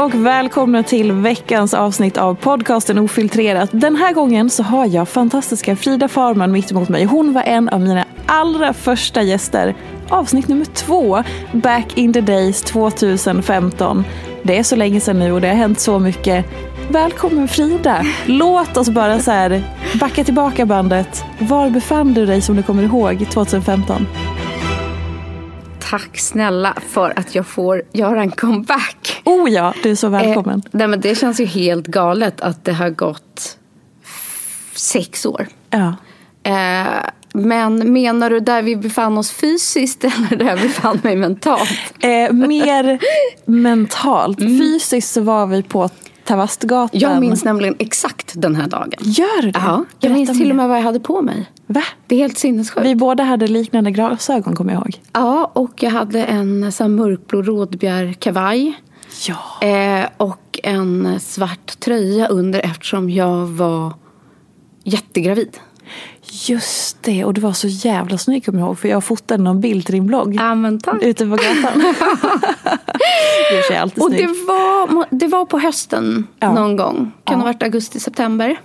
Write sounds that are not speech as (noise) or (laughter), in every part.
Och välkomna till veckans avsnitt av podcasten Ofiltrerat. Den här gången så har jag fantastiska Frida Farman mitt emot mig. Hon var en av mina allra första gäster. Avsnitt nummer två, Back in the days 2015. Det är så länge sedan nu och det har hänt så mycket. Välkommen Frida! Låt oss bara så här backa tillbaka bandet. Var befann du dig som du kommer ihåg 2015? Tack snälla för att jag får göra en comeback. Oh ja, du är så välkommen. Eh, nej, men det känns ju helt galet att det har gått sex år. Ja. Eh, men menar du där vi befann oss fysiskt (laughs) eller där jag befann mig mentalt? Eh, mer (laughs) mentalt. Fysiskt så var vi på Tavastgatan. Jag minns nämligen exakt den här dagen. Gör du det? Ja, jag minns till och med vad jag hade på mig. Va? Det är helt sinnessjukt. Vi båda hade liknande glasögon kommer jag ihåg. Ja, och jag hade en sån mörkblå rådbjärkavaj. Ja. Eh, och en svart tröja under eftersom jag var jättegravid. Just det, och du var så jävla snygg kommer jag ihåg. För jag fotade någon bild till din blogg. Ja, men tack. Ute på gatan. (laughs) är sig alltid Och snygg. det var, det var på hösten Ja. någon gång. Kan Ja. ha varit augusti, september.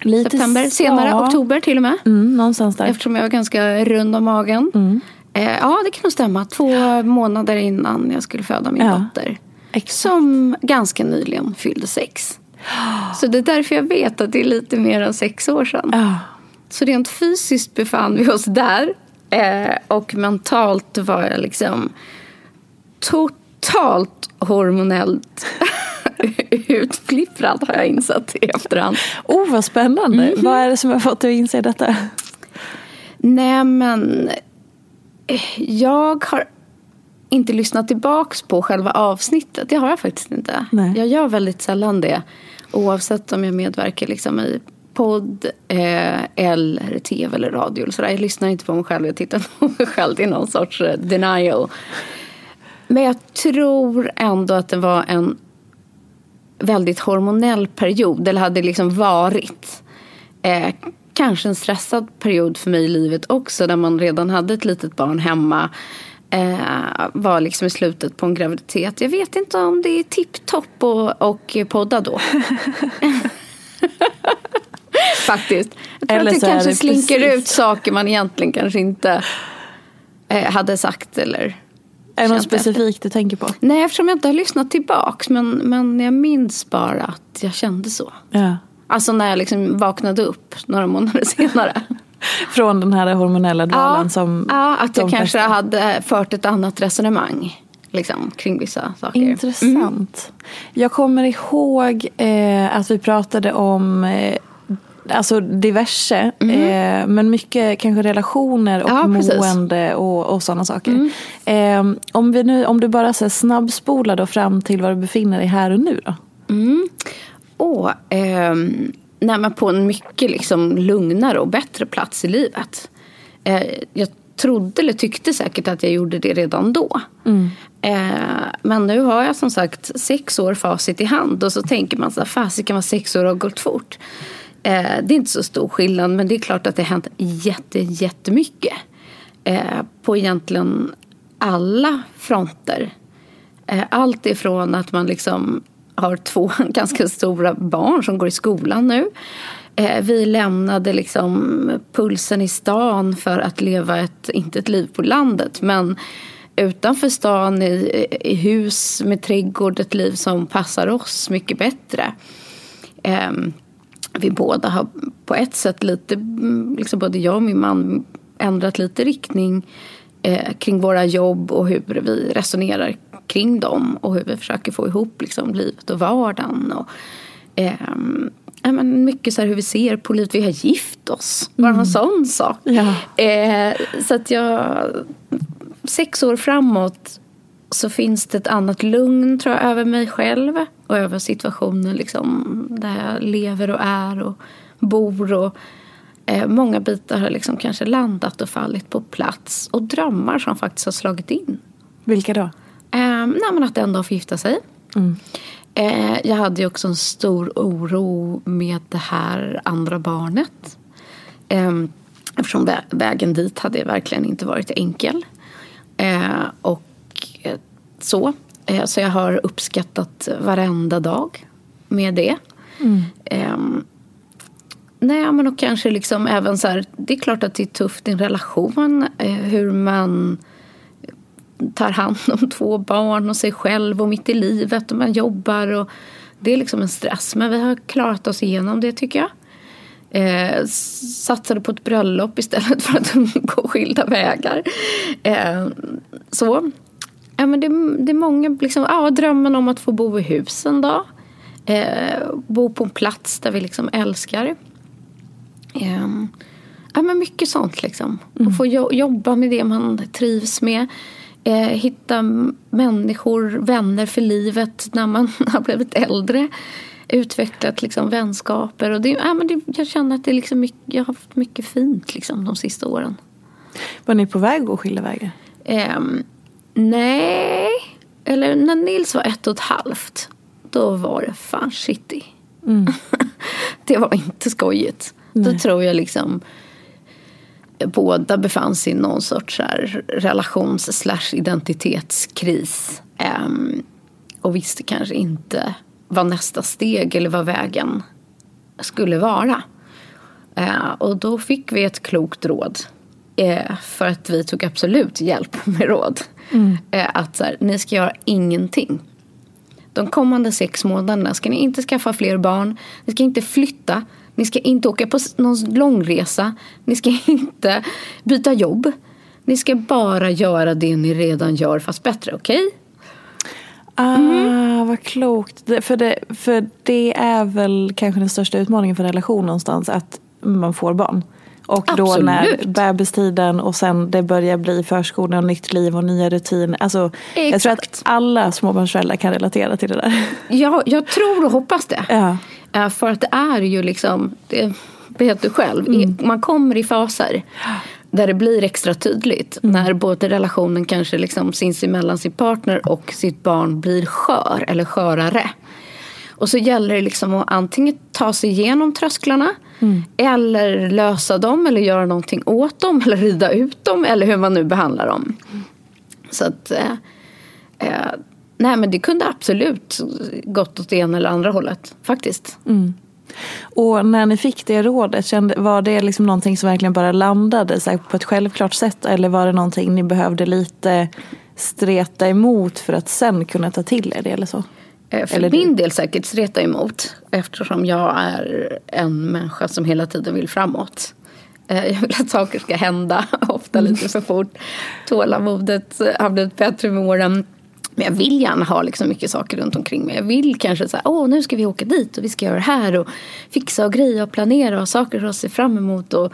Lite September, så. senare, oktober till och med. Mm, någonstans där. Eftersom jag var ganska rund om magen. Mm. Eh, ja, det kan nog stämma. Två månader innan jag skulle föda min dotter. Exakt. Som ganska nyligen fyllde sex. Så det är därför jag vet att det är lite mer än sex år sedan. Så rent fysiskt befann vi oss där. Eh, och mentalt var jag liksom totalt hormonellt (laughs) utflipprad har jag insett i efterhand. Oh, vad spännande. Mhm. Vad är det som har fått dig att inse detta? Nej men eh, jag har inte lyssnat tillbaks på själva avsnittet. Det har jag faktiskt inte. Nej. Jag gör väldigt sällan det. Oavsett om jag medverkar liksom i podd eh, eller tv eller radio. Eller sådär. Jag lyssnar inte på mig själv. Jag tittar (laughs) på mig själv. Det är någon sorts eh, denial. Men jag tror ändå att det var en väldigt hormonell period. Eller hade liksom varit. Eh, kanske en stressad period för mig i livet också. Där man redan hade ett litet barn hemma. Eh, var liksom i slutet på en graviditet. Jag vet inte om det är tipptopp och, och podda då. (laughs) Faktiskt. Jag tror Eller att det kanske det slinker precis. ut saker man egentligen kanske inte eh, hade sagt eller Är det något känt efter. specifikt du tänker på? Nej, eftersom jag inte har lyssnat tillbaks. Men, men jag minns bara att jag kände så. Ja. Alltså när jag liksom vaknade upp några månader (laughs) senare. Från den här hormonella dvalen som ja, att jag kanske flesta- hade fört ett annat resonemang. Liksom, kring vissa saker. Intressant. Jag kommer ihåg eh, att vi pratade om eh, alltså diverse. Eh, men mycket kanske relationer och Ja, mående och, och sådana saker. Eh, om, vi nu, om du bara så här, snabbspolar då fram till var du befinner dig här och nu då? Åh, ehm, nej, men på en mycket liksom lugnare och bättre plats i livet. Eh, jag trodde eller tyckte säkert att jag gjorde det redan då. Eh, men nu har jag som sagt sex år facit i hand och så tänker man så här, fasiken vad sex år har gått fort. Eh, det är inte så stor skillnad men det är klart att det har hänt jätte, jättemycket. Eh, på egentligen alla fronter. Eh, Allt ifrån att man liksom har två (laughs) ganska stora barn som går i skolan nu. Eh, Vi lämnade liksom pulsen i stan för att leva ett, inte ett liv på landet, men utanför stan i, i hus med trädgård, ett liv som passar oss mycket bättre. Ehm, vi båda har på ett sätt lite, mm, liksom både jag och min man ändrat lite riktning eh, kring våra jobb och hur vi resonerar kring dem och hur vi försöker få ihop liksom, livet och vardagen. Och, ehm, ja, men mycket så här hur vi ser på livet. Vi har gift oss, bara en sån sak. Ja. Eh, så att jag, sex år framåt så finns det ett annat lugn tror jag över mig själv och över situationen liksom, där jag lever och är och bor. Och, eh, många bitar har liksom kanske landat och fallit på plats och drömmar som faktiskt har slagit in. Vilka då? Eh, nej, men att en dag få gifta sig. Eh, jag hade ju också en stor oro med det här andra barnet. Eh, eftersom vä- vägen dit hade verkligen inte varit enkel. Eh, och så. Eh, så jag har uppskattat varenda dag med det. Ehm, Nej, men och kanske liksom även så här, det är klart att det är tufft i en relation eh, hur man tar hand om (laughs) två barn och sig själv och mitt i livet och man jobbar och det är liksom en stress. Men vi har klarat oss igenom det tycker jag. Eh, satsade på ett bröllop istället för att (laughs) gå skilda vägar. Eh, så. Ja, men det, det är många, liksom, ja, drömmen om att få bo i hus en dag. Eh, bo på en plats där vi liksom älskar. Ehm, ja, men mycket sånt liksom. Och få jo- jobba med det man trivs med. Eh, hitta människor, vänner för livet när man (laughs) har blivit äldre. Utvecklat liksom vänskaper. Och det, ja, men det, jag känner att det är liksom mycket, jag har haft mycket fint liksom, de sista åren. Var ni på väg att gå skilda vägar? Nej, eller när Nils var ett och ett halvt. Då var det fan shitty. (laughs) det var inte skojigt. Då tror jag liksom båda befann sig i någon sorts relations slash identitetskris. Ehm, och visste kanske inte vad nästa steg eller vad vägen skulle vara. Eh, och då fick vi ett klokt råd. Eh, för att vi tog absolut hjälp med råd. Eh, att så här, ni ska göra ingenting. De kommande sex månaderna ska ni inte skaffa fler barn. Ni ska inte flytta. Ni ska inte åka på någon långresa. Ni ska (laughs) inte byta jobb. Ni ska bara göra det ni redan gör fast bättre, okej? Ah, Mm. vad klokt. Det, för, det, för det är väl kanske den största utmaningen för en relation någonstans, att man får barn. Och då Absolut. när bebistiden och sen det börjar bli förskola och nytt liv och nya rutiner. Alltså, jag tror att alla småbarnsföräldrar kan relatera till det där. Ja, jag tror och hoppas det. Ja. Eh, För att det är ju liksom, det vet du själv, Mm. man kommer i faser där det blir extra tydligt. Mm. När både relationen kanske liksom sinsemellan sin partner och sitt barn blir skör eller skörare. Och så gäller det liksom att antingen ta sig igenom trösklarna Mm. eller lösa dem eller göra någonting åt dem (laughs) eller rida ut dem eller hur man nu behandlar dem. Så att eh, eh, nej men det kunde absolut gått åt det ena eller andra hållet faktiskt. Och när ni fick det rådet, kände, var det liksom någonting som verkligen bara landade så på ett självklart sätt? Eller var det någonting ni behövde lite streta emot för att sen kunna ta till er det eller så? Eh, För Eller min del säkert streta emot eftersom jag är en människa som hela tiden vill framåt. Eh, Jag vill att saker ska hända, (laughs) ofta lite för fort. Tålamodet har blivit bättre med åren. Men jag vill gärna ha liksom mycket saker runt omkring mig. Jag vill kanske så här, åh nu ska vi åka dit och vi ska göra det här och fixa och greja och planera och saker att se fram emot och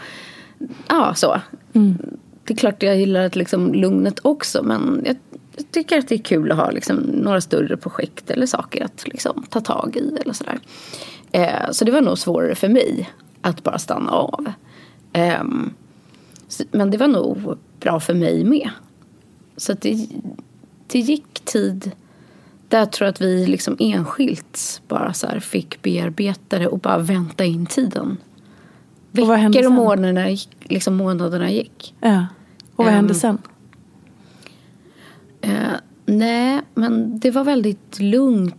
ja så. Mm. Det är klart jag gillar att liksom lugnet också men jag, tycker att det är kul att ha liksom några större projekt eller saker att liksom ta tag i eller sådär. Eh, så det var nog svårare för mig att bara stanna av. Eh, men det var nog bra för mig med. Så det, det gick tid där jag tror att vi liksom enskilt bara så fick bearbeta det och bara vänta in tiden. Veckor och månaderna gick. Liksom månaderna gick. Ja. Och vad um, hände sen? Uh, nej, men det var väldigt lugnt.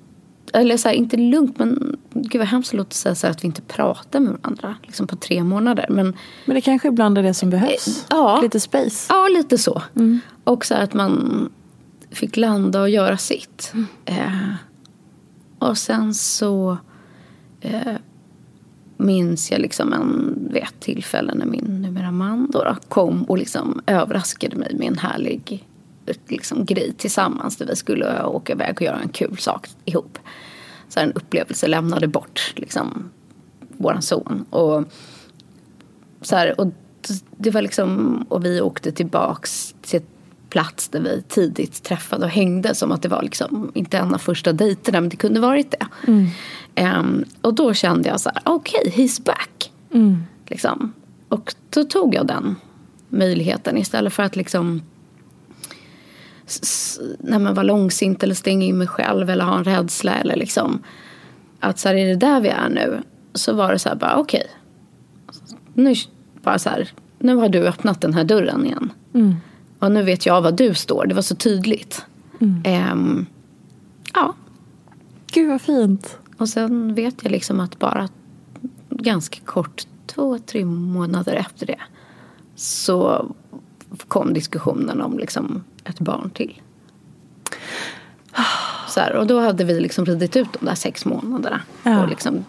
Eller så här, inte lugnt, men gud vad hemskt det låter säga så här, att vi inte pratar med varandra liksom på tre månader. Men, men det kanske ibland är det som behövs? Uh, ja. Lite space? Ja, lite så. Mm. Och så här, att man fick landa och göra sitt. Mm. Eh, och sen så eh, minns jag liksom en, vid ett tillfälle när min numera man då, då kom och liksom överraskade mig med en härlig liksom, grej tillsammans där vi skulle åka iväg och göra en kul sak ihop. Så en upplevelse lämnade bort liksom, våran son. Och, så här, och det var liksom, och vi åkte tillbaks till plats där vi tidigt träffade och hängde som att det var liksom, inte en av första dejterna men det kunde varit det. Mm. Um, och då kände jag så här, okej, okay, he's back. Mm. Liksom. Och då tog jag den möjligheten istället för att liksom när man var långsint eller stänga in mig själv eller ha en rädsla eller liksom att så här, är det där vi är nu? Så var det så här bara okej. Okay. Nu bara så här, nu har du öppnat den här dörren igen. Mm. Och nu vet jag var du står. Det var så tydligt. Mm. Um, ja. Gud vad fint. Och sen vet jag liksom att bara ganska kort, två, tre månader efter det så kom diskussionen om liksom ett barn till. Så här, och då hade vi liksom ridit ut de där sex månaderna ja. och liksom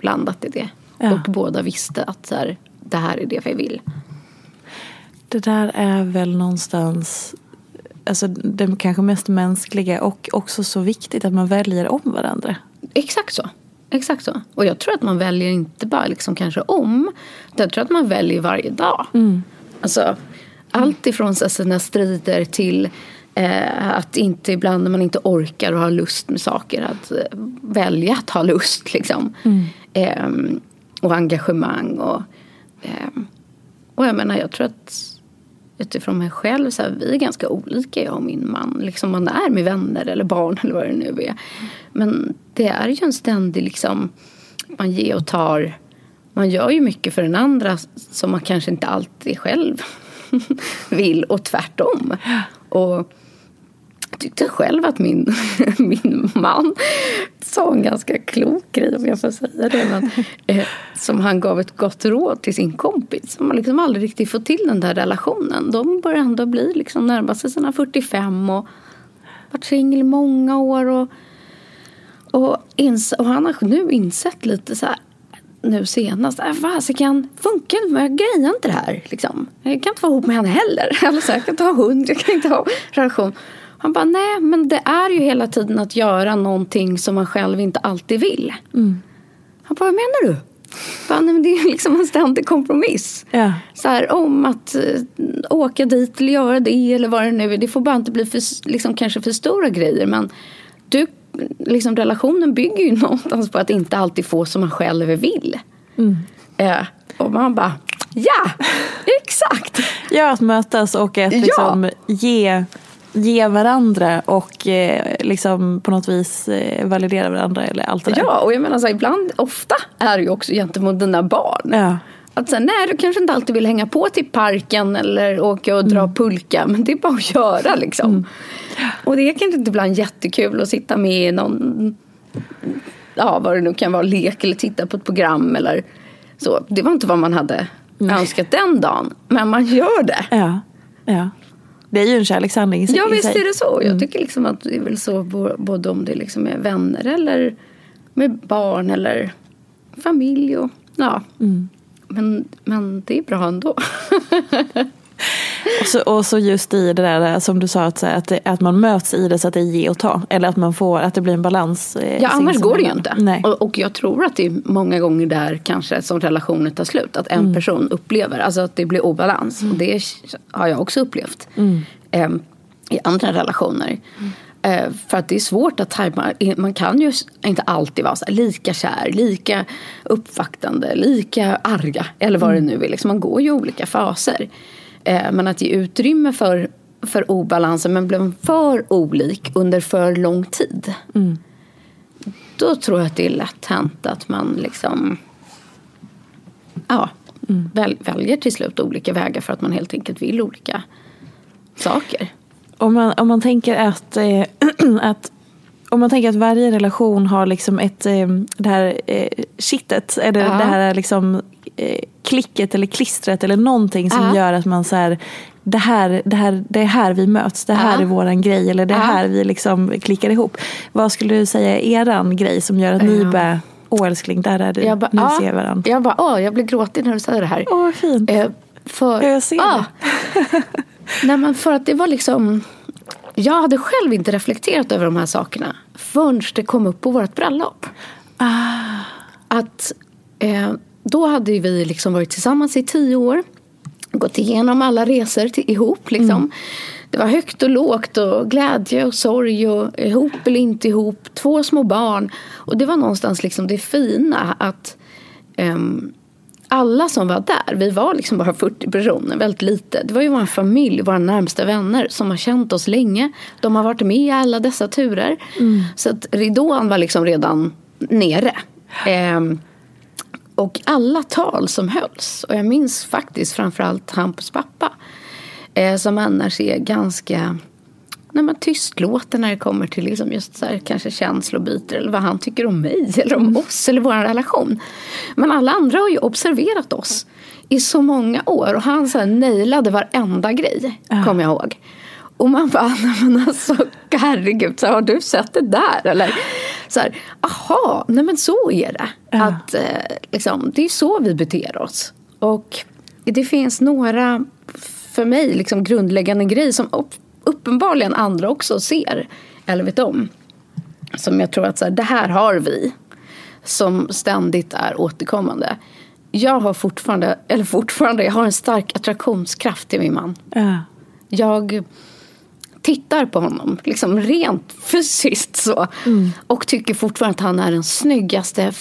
landat i det. Ja. Och båda visste att så här, det här är det vi vill. Det där är väl någonstans alltså, det kanske mest mänskliga och också så viktigt att man väljer om varandra. Exakt så. Exakt så. Och jag tror att man väljer inte bara liksom kanske om. Jag tror att man väljer varje dag. Mm. Alltså, allt ifrån sina strider till eh, att inte ibland när man inte orkar och har lust med saker att eh, välja att ha lust. Liksom. Mm. Eh, och engagemang. Och, ehm, och jag menar, jag tror att utifrån mig själv, så här, vi är ganska olika jag och min man. Liksom man är med vänner eller barn (laughs) eller vad det nu är. Men det är ju en ständig liksom, man ger och tar. Man gör ju mycket för den andra som man kanske inte alltid själv (laughs) vill och tvärtom. Och jag tyckte själv att min, (laughs) min man sa en ganska klok grej om jag får säga det. Men, eh, som han gav ett gott råd till sin kompis. Som har liksom aldrig riktigt fått till den där relationen. De börjar ändå bli liksom närma sig sina 45 och varit singel i många år. Och, och, ins och han har nu insett lite så här nu senast, äh, fasiken, funkar inte, jag grejar inte det här. Liksom. Jag kan inte vara ihop med henne heller. (laughs) Alltså, jag kan inte ha hund, jag kan inte ha relation. Han bara, nej men det är ju hela tiden att göra någonting som man själv inte alltid vill. Mm. Han bara, vad menar du? Bara, nej, men det är liksom en ständig kompromiss. Ja. Så här, om att uh, åka dit eller göra det eller vad det nu är. Det får bara inte bli för, liksom, kanske för stora grejer. Men du, liksom, relationen bygger ju (laughs) någonstans på att inte alltid få som man själv vill. Mm. Uh, och man bara, ja, (laughs) exakt. Ja, att mötas och att liksom, ja. ge ge varandra och eh, liksom på något vis eh, validera varandra eller allt det där. Ja, och jag menar så här, ibland, ofta är det ju också gentemot dina barn. Ja. Att säga, nej, du kanske inte alltid vill hänga på till parken eller åka och dra mm. pulka, men det är bara att göra liksom. Mm. Och det är kanske inte ibland jättekul att sitta med i någon, ja vad det nu kan vara, lek eller titta på ett program eller så. Det var inte vad man hade mm. önskat den dagen, men man gör det. Ja, ja. Det är ju en kärlekshandling i sig. Ja visst är det så. Jag mm. tycker liksom att det är väl så både om det liksom är vänner eller med barn eller familj. Och, ja. Mm. Men, men det är bra ändå. Och så, och så just i det där som du sa, att, att, att man möts i det så att det är ge och ta. Eller att man får, att det blir en balans. eh, Ja, annars går det ju inte. Nej. Och, och jag tror att det är många gånger där kanske som relationer tar slut. Att en person upplever, alltså att det blir obalans. Och det har jag också upplevt. Eh, I andra relationer. Eh, för att det är svårt att tajma. Man kan ju inte alltid vara lika kär, lika uppvaktande, lika arga. Eller vad det nu är. Liksom, man går ju olika faser. Eh, men att ge utrymme för, för obalansen men blir för olik under för lång tid. Då tror jag att det är lätt hänt att man liksom ja, väl, väljer till slut olika vägar för att man helt enkelt vill olika saker. Om man, om man tänker att, eh, (clears throat) att om man tänker att varje relation har liksom ett, eh, det här eh, kittet, eller Ja. det här liksom, eh, klicket eller klistret eller någonting som Ja. gör att man så här, det här, det, här, det är här vi möts, det här Ja. är våran grej eller det är här vi liksom klickar ihop. Vad skulle du säga är eran grej som gör att ni bara, åh älskling, där är du, Jag bara, nu ja, ser vi varandra. Jag bara, åh, jag blir gråtig när du säger det här. Åh vad fint. Eh, för, Ja, jag ser det. (laughs) Nej, men för att det var liksom... Jag hade själv inte reflekterat över de här sakerna förrän det kom upp på vårt bröllop. Att eh, då hade vi liksom varit tillsammans i tio år. Gått igenom alla resor till, ihop. Liksom. Det var högt och lågt och glädje och sorg och ihop eller inte ihop. Två små barn. Och det var någonstans liksom det fina att ehm, alla som var där, vi var liksom bara 40 personer, väldigt lite. Det var ju vår familj, våra närmsta vänner som har känt oss länge. De har varit med i alla dessa turer. Så att ridån var liksom redan nere. Ehm, och alla tal som hölls, och jag minns faktiskt framförallt Hampus pappa, eh, som annars är ganska nej, men tystlåten när det kommer till liksom just så här, kanske känslobyter eller vad han tycker om mig (laughs) eller om oss eller vår relation. Men alla andra har ju observerat oss i så många år och han så här nailade varenda grej, kommer jag ihåg. Och man bara, (laughs) men alltså herregud, så här, har du sett det där? Eller så här, aha, nej men så är det. Att, eh, liksom, det är så vi beter oss. Och det finns några, för mig, liksom grundläggande grejer som uppenbarligen andra också ser eller vet om. Som jag tror att så här, det här har vi. Som ständigt är återkommande. Jag har fortfarande, eller fortfarande, jag har en stark attraktionskraft till min man. Ja. Jag tittar på honom, liksom rent fysiskt så. Och tycker fortfarande att han är den snyggaste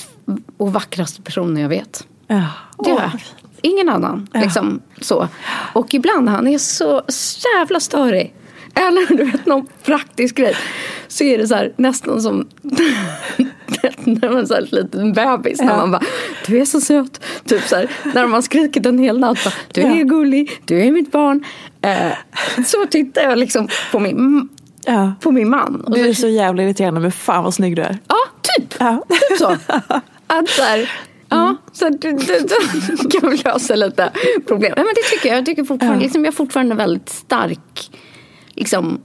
och vackraste personen jag vet. Ja. Det är jag. Ingen annan. Liksom, så. Och ibland han är så jävla störig. Eller du vet någon praktisk grej. Så är det så här, nästan som (laughs) när man är här liten bebis. När man bara, du är så söt. Typ så här, när man skrikit en hel natt. Bara, du är Ja. gullig, du är mitt barn. Eh, så tittar jag liksom på min, Ja. på min man. Du är så, jävla irriterande men fan vad snygg du är. ja, typ. Ja. Typ så. Att så här, ja, så du, du, du kan lösa lite problem. Nej, men det tycker jag. Jag tycker fortfarande, Ja. liksom, jag har fortfarande väldigt stark liksom,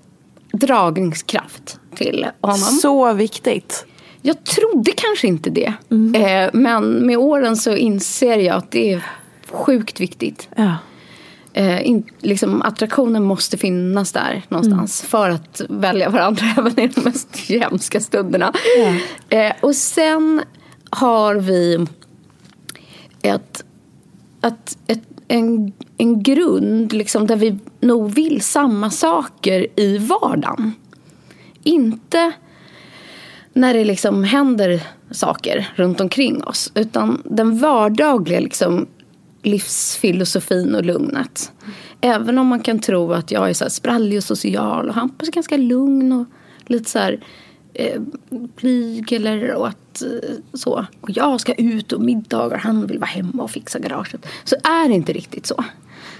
dragningskraft till honom. Så viktigt. Jag trodde kanske inte det. Mm. Eh, men med åren så inser jag att det är sjukt viktigt. Ja. Eh, in, liksom, attraktionen måste finnas där någonstans Mm. för att välja varandra (laughs) även i de mest hemska stunderna. Eh, och sen har vi ett, ett, ett, en, en grund liksom, där vi nog vill samma saker i vardagen. Inte när det liksom händer saker runt omkring oss. Utan den vardagliga liksom, livsfilosofin och lugnet. Även om man kan tro att jag är så här sprallig och social och Hampus är ganska lugn och lite så här eh, blyg eller och att eh, så. Och jag ska ut och middagar, han vill vara hemma och fixa garaget. Så är det inte riktigt så.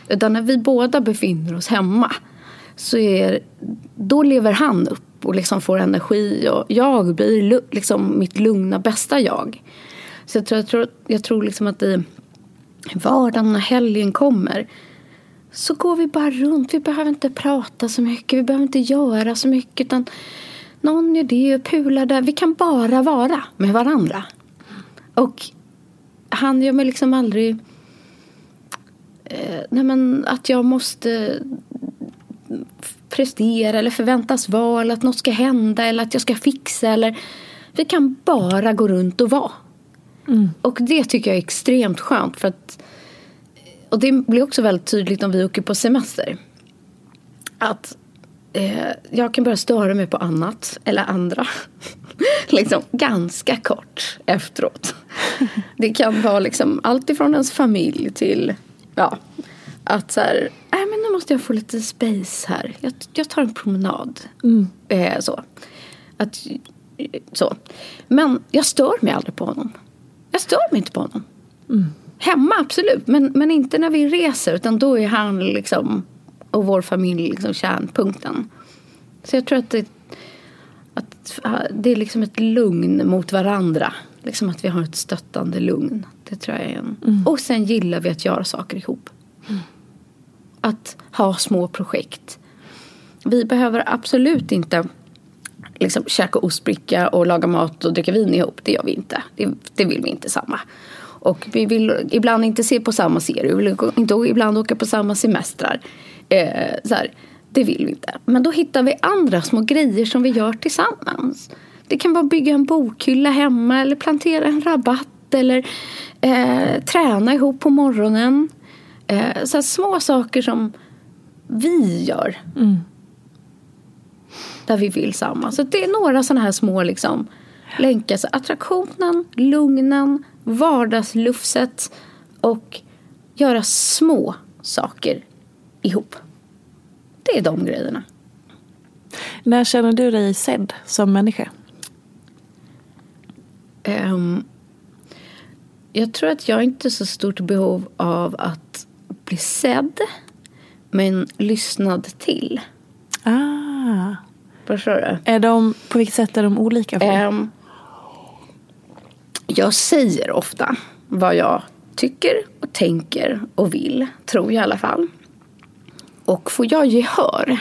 Utan när vi båda befinner oss hemma så är, då lever han upp och liksom får energi och jag blir liksom mitt lugna bästa jag. Så jag tror, jag tror, jag tror liksom att i vardagen när helgen kommer så går vi bara runt. Vi behöver inte prata så mycket, vi behöver inte göra så mycket. Utan någon det och pular där. Vi kan bara vara med varandra. Och han gör mig liksom aldrig eh, nej men att jag måste prestera eller förväntas vara eller att något ska hända eller att jag ska fixa eller vi kan bara gå runt och vara. Mm. Och det tycker jag är extremt skönt för att och det blir också väldigt tydligt om vi åker på semester. Att eh, jag kan börja störa mig på annat eller andra. (laughs) liksom ganska kort efteråt. (laughs) det kan vara liksom allt ifrån ens familj till ja, att så här, nej men nu måste jag få lite space här. Jag, jag tar en promenad. Mm. Eh, så. Att, så. Men jag stör mig aldrig på honom. Jag stör mig inte på honom. Mm. Hemma absolut, men, men inte när vi reser. Utan då är han liksom, och vår familj liksom kärnpunkten. Så jag tror att det, att det är liksom ett lugn mot varandra. Liksom att vi har ett stöttande lugn. Det tror jag är en. Mm. Och sen gillar vi att göra saker ihop. Mm. Att ha små projekt. Vi behöver absolut inte liksom käka ostbricka och laga mat och dricka vin ihop. Det gör vi inte. Det, det vill vi inte samma. Och vi vill ibland inte se på samma serie. Vi vill inte ibland åka på samma semestrar. Eh, så här, det vill vi inte. Men då hittar vi andra små grejer som vi gör tillsammans. Det kan vara bygga en bokhylla hemma eller plantera en rabatt eller eh, träna ihop på morgonen. Eh, så små saker som vi gör. Mm. Där vi vill samma. Så det är några sådana här små liksom, länkar. Så attraktionen, lugnen, vardagslufset och göra små saker ihop. Det är de grejerna. När känner du dig sedd som människa? Um, jag tror att jag inte har så stort behov av att bli sedd men lyssnad till. Ah. Förstår du? Är de, på vilket sätt är de olika? För um, jag säger ofta vad jag tycker och tänker och vill, tror jag i alla fall. Och får jag gehör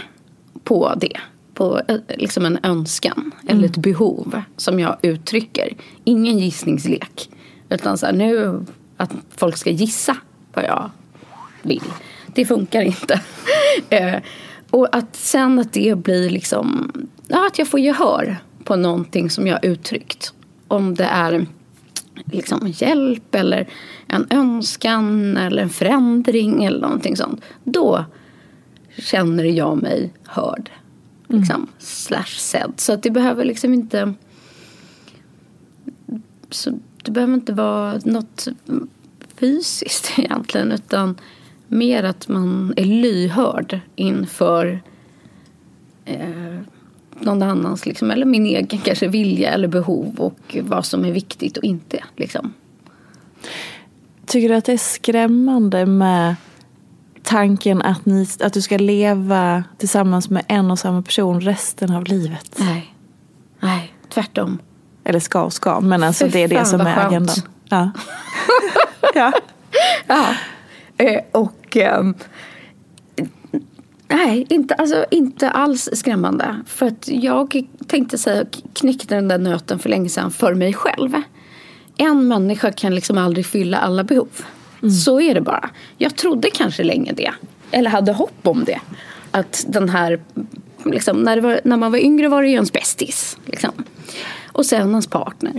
på det, på eh, liksom en önskan mm. eller ett behov som jag uttrycker, ingen gissningslek. Utan så här, nu att folk ska gissa vad jag vill. Det funkar inte. (laughs) eh, och att sen att det blir liksom, ja, att jag får gehör på någonting som jag uttryckt. Om det är liksom hjälp eller en önskan eller en förändring eller någonting sånt. Då känner jag mig hörd. Liksom, mm. Slash sedd. Så att det behöver liksom inte så det behöver inte vara något fysiskt (laughs) egentligen utan mer att man är lyhörd inför eh, någon annans, liksom, eller min egen kanske vilja eller behov och vad som är viktigt och inte. Liksom. Tycker du att det är skrämmande med tanken att, ni, att du ska leva tillsammans med en och samma person resten av livet? Nej, Nej tvärtom. Eller ska och ska, men alltså Fy det är det som är skönt. agendan. Ja. (laughs) ja. ja. Eh, och eh, Nej, inte, alltså, inte alls skrämmande. För att jag tänkte säga, knäckte den där nöten för länge sedan för mig själv. En människa kan liksom aldrig fylla alla behov. Mm. Så är det bara. Jag trodde kanske länge det. Eller hade hopp om det. Att den här, liksom, när, var, när man var yngre var det ju ens bästis. Liksom. Och sen ens partner.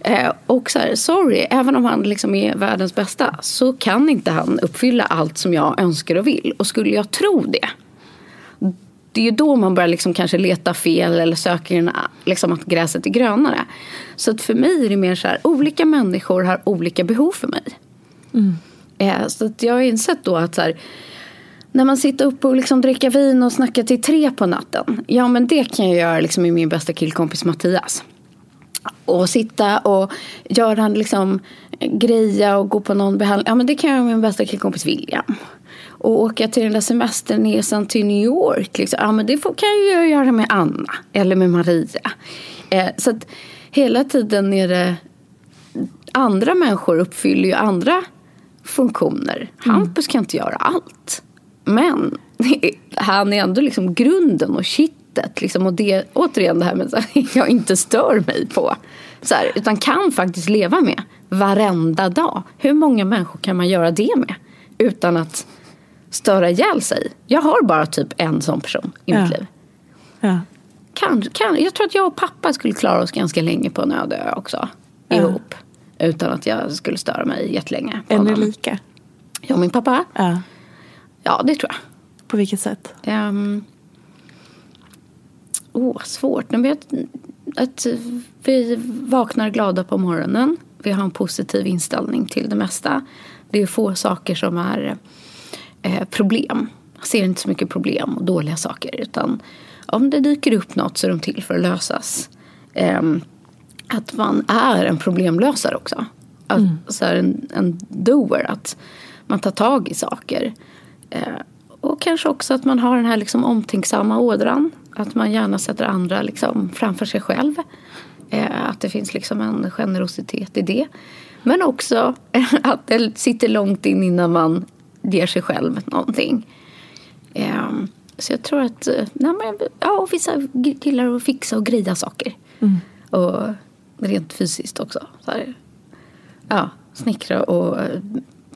Eh, och så här, sorry, även om han liksom är världens bästa så kan inte han uppfylla allt som jag önskar och vill. Och skulle jag tro det det är ju då man börjar liksom kanske leta fel eller söker liksom att gräset är grönare. Så att för mig är det mer så här, olika människor har olika behov för mig. Mm. Eh, så att jag har insett då att så här, när man sitter uppe och liksom dricker vin och snackar till tre på natten. Ja men det kan jag göra liksom med min bästa killkompis Mattias. Och sitta och göra liksom eh, greja och gå på någon behandling. Ja men det kan jag göra med min bästa killkompis William och åka till den där semesterresan till New York. Liksom. Ja, men det får, kan jag ju göra med Anna eller med Maria. Eh, så att hela tiden är det andra människor uppfyller ju andra funktioner. Mm. Hampus kan inte göra allt. Men (laughs) han är ändå liksom grunden och kittet. Liksom, och det, återigen det här med att (laughs) jag inte stör mig på. Så här, utan kan faktiskt leva med varenda dag. Hur många människor kan man göra det med? utan att störa ihjäl sig. Jag har bara typ en sån person i Ja. mitt liv. Ja. Kan, kan, jag tror att jag och pappa skulle klara oss ganska länge på en öde ö också. Ihop. Utan att jag skulle störa mig jättelänge. Är ni lika? Jag och min pappa? Ja. Ja, det tror jag. På vilket sätt? Um, oh, svårt. Jag vet att vi vaknar glada på morgonen. Vi har en positiv inställning till det mesta. Det är få saker som är eh, problem. Jag ser inte så mycket problem och dåliga saker. Utan om det dyker upp något så är de till för att lösas. Ehm, att man är en problemlösare också. Att, så här, en, en doer. Att man tar tag i saker. Eh, och kanske också att man har den här liksom omtänksamma ådran. Att man gärna sätter andra liksom framför sig själv. Eh, att det finns liksom en generositet i det. Men också (laughs) att det sitter långt in innan man ger sig själv någonting. Eh, så jag tror att eh, nej men, ja, vissa gillar att fixa och greja saker. Och rent fysiskt också. Så här, ja, snickra och eh,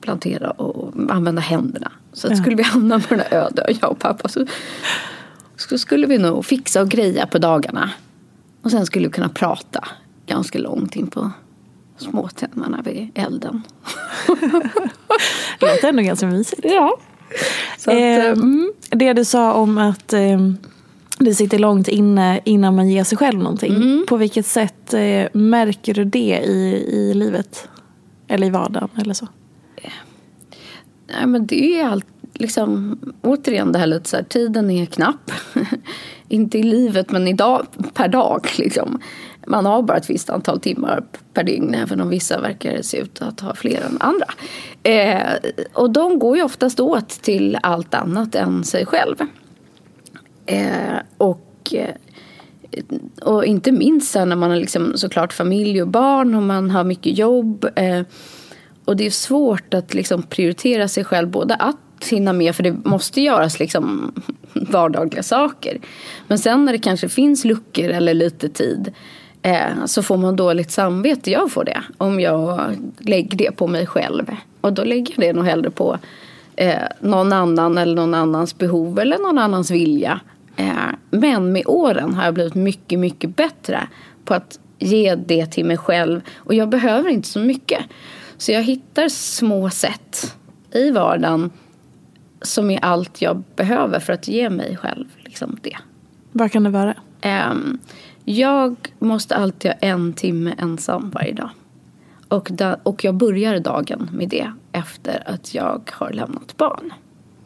plantera och använda händerna. Så att skulle vi (laughs) hamna på den här öde jag och pappa, så, så skulle vi nog fixa och greja på dagarna. Och sen skulle vi kunna prata ganska långt in på småtimmarna vid elden. (laughs) Det låter ändå ganska mysigt. Ja. Att, Eh, eh, mm, det du sa om att eh, det sitter långt inne innan man ger sig själv någonting. Mm. På vilket sätt eh, märker du det i, i livet? Eller i vardagen eller så? Nej, men det är allt, liksom, återigen det här lite så här, tiden är knapp. (laughs) Inte i livet, men idag, per dag. Liksom. Man har bara ett visst antal timmar per dygn, även om vissa verkar se ut att ha fler än andra. Eh, och de går ju oftast åt till allt annat än sig själv. Eh, och, eh, och inte minst sen när man har liksom såklart familj och barn och man har mycket jobb. Eh, och det är svårt att liksom prioritera sig själv både att hinna med, för det måste göras liksom (laughs) vardagliga saker. Men sen när det kanske finns luckor eller lite tid eh, så får man dåligt samvete. Jag får det om jag lägger det på mig själv. Och då lägger jag det nog hellre på eh, någon annan eller någon annans behov eller någon annans vilja. Eh, men med åren har jag blivit mycket, mycket bättre på att ge det till mig själv. Och jag behöver inte så mycket. Så jag hittar små sätt i vardagen som är allt jag behöver för att ge mig själv liksom det. Vad kan det vara? Ehm, jag måste alltid ha en timme ensam varje dag. Och, och jag börjar dagen med det efter att jag har lämnat barn.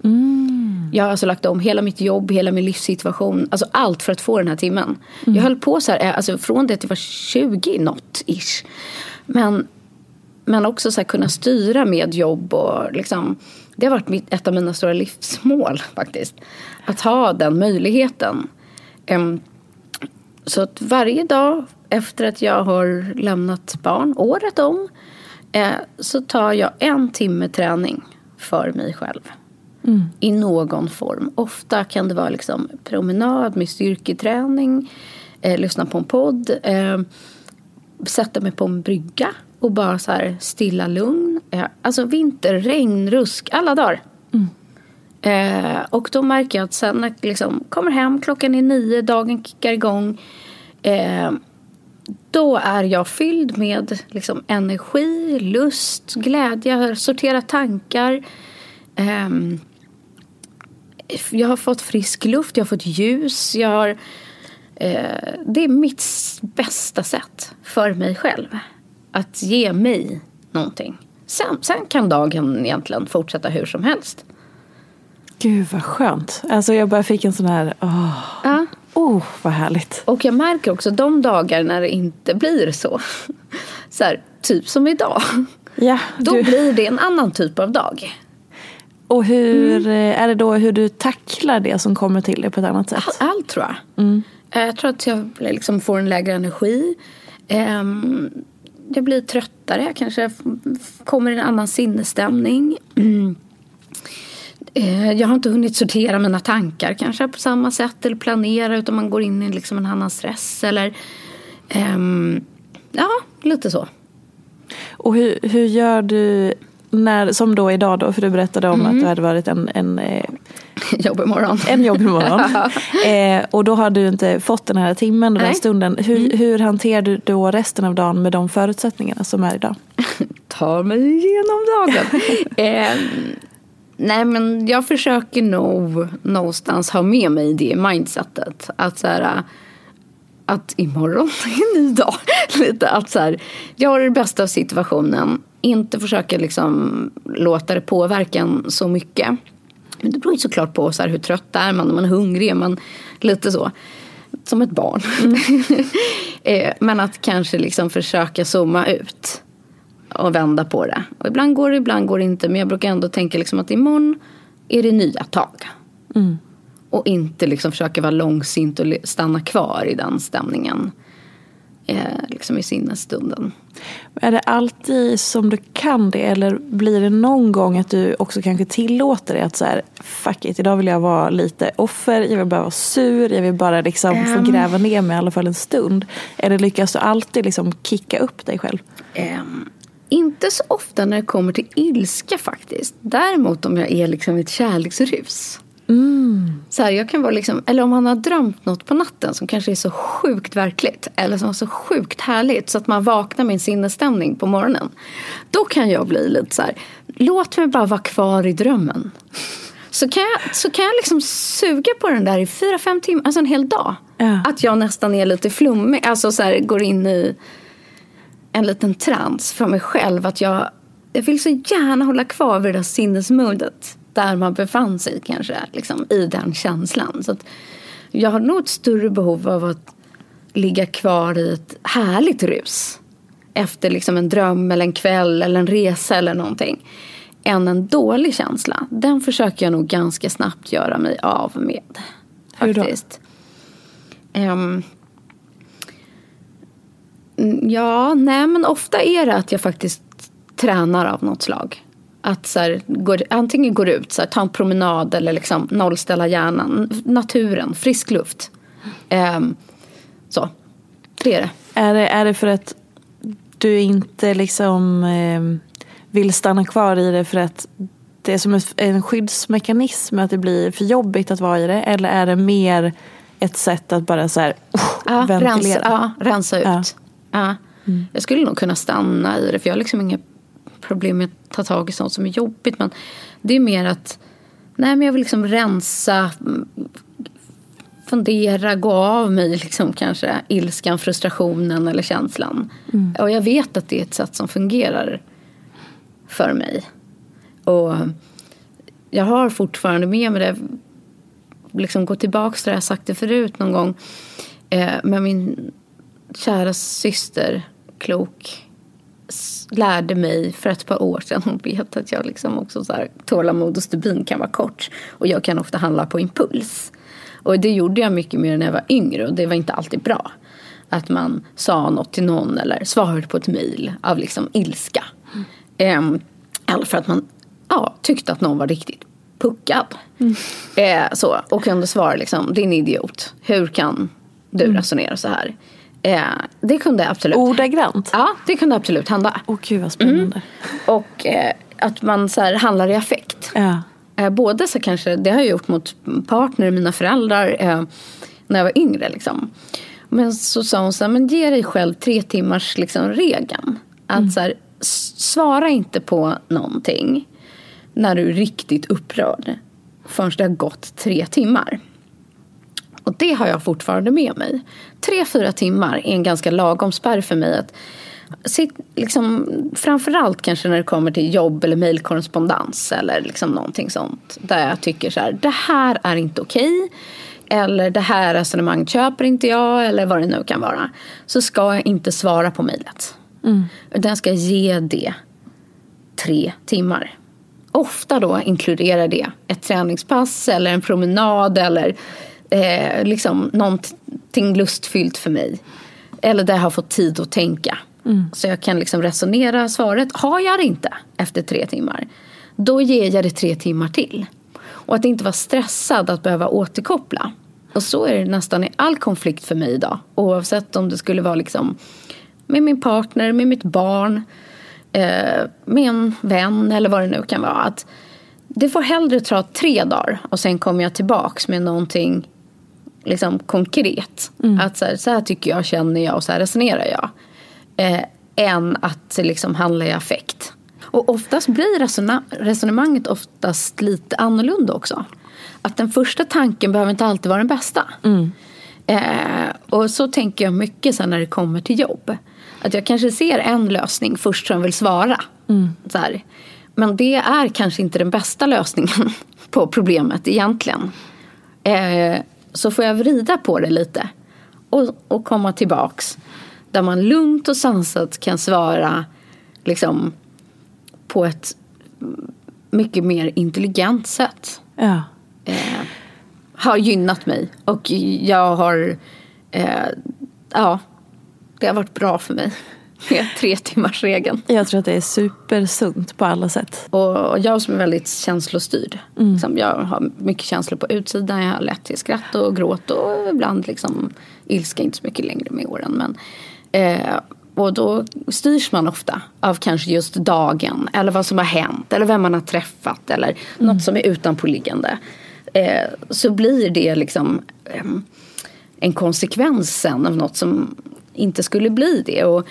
Mm. Jag har alltså lagt om hela mitt jobb, hela min livssituation. Alltså allt för att få den här timmen. Jag höll på så här, eh, alltså från det att jag var 20 något ish. Men, men också så här kunna styra med jobb och liksom. Det har varit mitt, ett av mina stora livsmål (laughs) faktiskt. Att ha den möjligheten. Um, så att varje dag efter att jag har lämnat barn, året om, eh, så tar jag en timme träning för mig själv. I någon form. Ofta kan det vara liksom promenad med styrketräning, eh, lyssna på en podd, eh, sätta mig på en brygga och bara så här stilla lugn. Eh, alltså vinter, regn, rusk, alla dagar. Eh, och då märker jag att sen när jag liksom kommer hem, klockan är nio, dagen kickar igång. Eh, då är jag fylld med liksom, energi, lust, glädje, sortera tankar. Ehm, jag har fått frisk luft, jag har fått ljus. Jag har, eh, det är mitt bästa sätt för mig själv. Att ge mig någonting. Sen, sen kan dagen egentligen fortsätta hur som helst. Gud vad skönt. Alltså jag bara fick en sån här, åh, Ja. oh, vad härligt. Och jag märker också de dagar när det inte blir så. Så här, typ som idag. Ja, Då du, blir det en annan typ av dag. Och hur Mm. eh, är det då hur du tacklar det som kommer till dig på ett annat sätt? All- Allt tror jag. Eh, Jag tror att jag liksom får en lägre energi. Ehm, Jag blir tröttare, jag kanske kommer i en annan sinnesstämning. Mm. (clears throat) Jag har inte hunnit sortera mina tankar kanske på samma sätt eller planera utan man går in i liksom en annan stress eller ehm, ja, lite så. Och hur, hur gör du när, som då idag då, för du berättade om Mm. att du hade varit en, en, eh, (laughs) Jobb imorgon. en jobbig morgon. (laughs) eh, och då hade du inte fått den här timmen och den Nej. stunden. Hur, hur hanterar du då resten av dagen med de förutsättningarna som är idag? (laughs) tar mig igenom dagen. eh, nej men jag försöker nog någonstans ha med mig det mindsetet. Att så här, att imorgon (laughs) är en ny dag. Lite att så här, göra det bästa av situationen. Inte försöka liksom låta det påverka en så mycket. Men det beror ju såklart på så här, hur trött är man, är man hungrig, är man lite så. Som ett barn. (laughs) eh, men att kanske liksom försöka zooma ut och vända på det. Och ibland går det, ibland går det inte. Men jag brukar ändå tänka liksom att imorgon är det nya tag. Och inte liksom försöka vara långsint och stanna kvar i den stämningen. Eh, liksom i sinnesstunden. Är det alltid som du kan det eller blir det någon gång att du också kanske tillåter dig att så här, fuck it, idag vill jag vara lite offer, jag vill bara vara sur, jag vill bara liksom Ehm. få gräva ner mig i alla fall en stund. Eller lyckas du alltid liksom kicka upp dig själv? Ehm, inte så ofta när det kommer till ilska faktiskt. Däremot om jag är liksom ett kärleksrus. Så här, jag kan vara liksom, eller om man har drömt något på natten som kanske är så sjukt verkligt. Eller som är så sjukt härligt så att man vaknar med en sinnesstämning på morgonen. Då kan jag bli lite så här, låt mig bara vara kvar i drömmen. Så kan jag, så kan jag liksom suga på den där i fyra, fem timmar, alltså en hel dag. Ja. Att jag nästan är lite flummig, alltså så här, går in i en liten trans för mig själv. Att jag, jag vill så gärna hålla kvar vid det där sinnesmodet. Där man befann sig kanske, liksom, i den känslan. Så jag har nog ett större behov av att ligga kvar i ett härligt rus. Efter liksom en dröm eller en kväll eller en resa eller någonting. Än en dålig känsla. Den försöker jag nog ganska snabbt göra mig av med. Hur då? Faktiskt. Mm, Ja, nej men ofta är det att jag faktiskt tränar av något slag. Att så här, går, antingen går ut, så här, ta en promenad eller liksom nollställa hjärnan. Naturen, frisk luft. Ehm, så, det är det. Är det, är det för att du inte liksom eh, vill stanna kvar i det för att det är som en- skyddsmekanism att det blir för jobbigt att vara i det? Eller är det mer ett sätt att bara så här, Ja, ventilera? rensa, ja, rensa ut. Ja. Ja. Jag skulle nog kunna stanna i det för jag har liksom inga problem med att ta tag i sånt som är jobbigt. Men det är mer att nej, men jag vill liksom rensa, mm, fundera, gå av mig liksom kanske ilskan, frustrationen eller känslan. Och jag vet att det är ett sätt som fungerar för mig. Och jag har fortfarande med mig det liksom gå tillbaka till det jag sagt det förut någon gång. Eh, med min kära syster, klok, lärde mig för ett par år sedan. Hon vet att jag liksom också så här, tålamod och stubin kan vara kort. Och jag kan ofta handla på impuls. Och det gjorde jag mycket mer när jag var yngre och det var inte alltid bra. Att man sa något till någon eller svarade på ett mejl av liksom ilska. Ehm, eller för att man ja, tyckte att någon var riktigt puckad. Eh, så, och kunde svara liksom, din idiot, hur kan du resonera så här? Eh, det kunde absolut Ordagrant? Ja, det kunde absolut hända. Åh gud vad spännande. Mm. Och eh, att man så här, handlar i affekt. Ja. Eh, både så kanske, det har jag gjort mot partner, mina föräldrar, eh, när jag var yngre. Liksom. Men så sa hon så här, men ge dig själv tre timmars liksom, regeln. Att så här, svara inte på någonting när du är riktigt upprörd förrän det har gått tre timmar. Och det har jag fortfarande med mig. Tre, fyra timmar är en ganska lagom spärr för mig. Att sitt, liksom, framförallt kanske när det kommer till jobb eller mejlkorrespondens eller liksom någonting sånt. Där jag tycker så här, det här är inte okej. Eller det här resonemanget köper inte jag eller vad det nu kan vara. Så ska jag inte svara på mejlet. Utan jag ska ge det tre timmar. Ofta då inkluderar det ett träningspass eller en promenad eller eh, liksom någonting lustfyllt för mig. Eller där jag har fått tid att tänka. Så jag kan liksom resonera svaret. Har jag det inte efter tre timmar, då ger jag det tre timmar till. Och att inte vara stressad att behöva återkoppla. Och så är det nästan i all konflikt för mig idag. Oavsett om det skulle vara liksom med min partner, med mitt barn, eh, med en vän eller vad det nu kan vara. Att det får hellre ta tre dagar och sen kommer jag tillbaks med någonting liksom konkret. Att så här, så här tycker jag, känner jag och så här resonerar jag. Eh, än att liksom handla i affekt. Och oftast blir resona- resonemanget oftast lite annorlunda också. Att den första tanken behöver inte alltid vara den bästa. Eh, och så tänker jag mycket sen när det kommer till jobb. Att jag kanske ser en lösning först som vill svara. Så här. Men det är kanske inte den bästa lösningen (laughs) på problemet egentligen. Eh, så får jag vrida på det lite. Och, och komma tillbaks. Där man lugnt och sansat kan svara liksom, på ett mycket mer intelligent sätt Ja. har gynnat mig. Och jag har... Eh, ja, det har varit bra för mig. Tre timmars regeln. Jag tror att det är supersunt på alla sätt. Och jag som är väldigt känslostyrd. Liksom, jag har mycket känslor på utsidan. Jag har lätt till skratt och gråt och ibland liksom ilska. Inte så mycket längre med åren. Men, eh, och då styrs man ofta av kanske just dagen. Eller vad som har hänt. Eller vem man har träffat. Eller något som är utanpåliggande. Eh, så blir det liksom ehm, en konsekvens sen av något som inte skulle bli det. Och,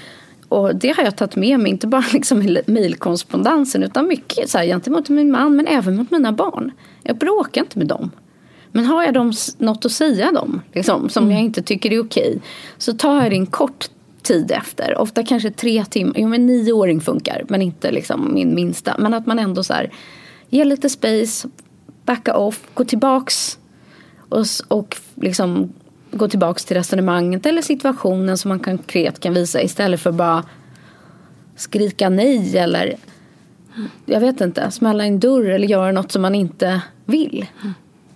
och det har jag tagit med mig, inte bara (laughs) liksom i mejlkorrespondensen utan mycket så här, gentemot min man men även mot mina barn. Jag bråkar inte med dem. Men har jag dem, något att säga dem liksom, som jag inte tycker är okej så tar jag det en kort tid efter. Ofta kanske tre timmar. Jo men nioåring funkar men inte liksom min minsta. Men att man ändå så här ger lite space, backa off, gå tillbaks och, och liksom gå tillbaks till resonemanget eller situationen som man konkret kan visa istället för bara skrika nej eller jag vet inte, smälla en dörr eller göra något som man inte vill.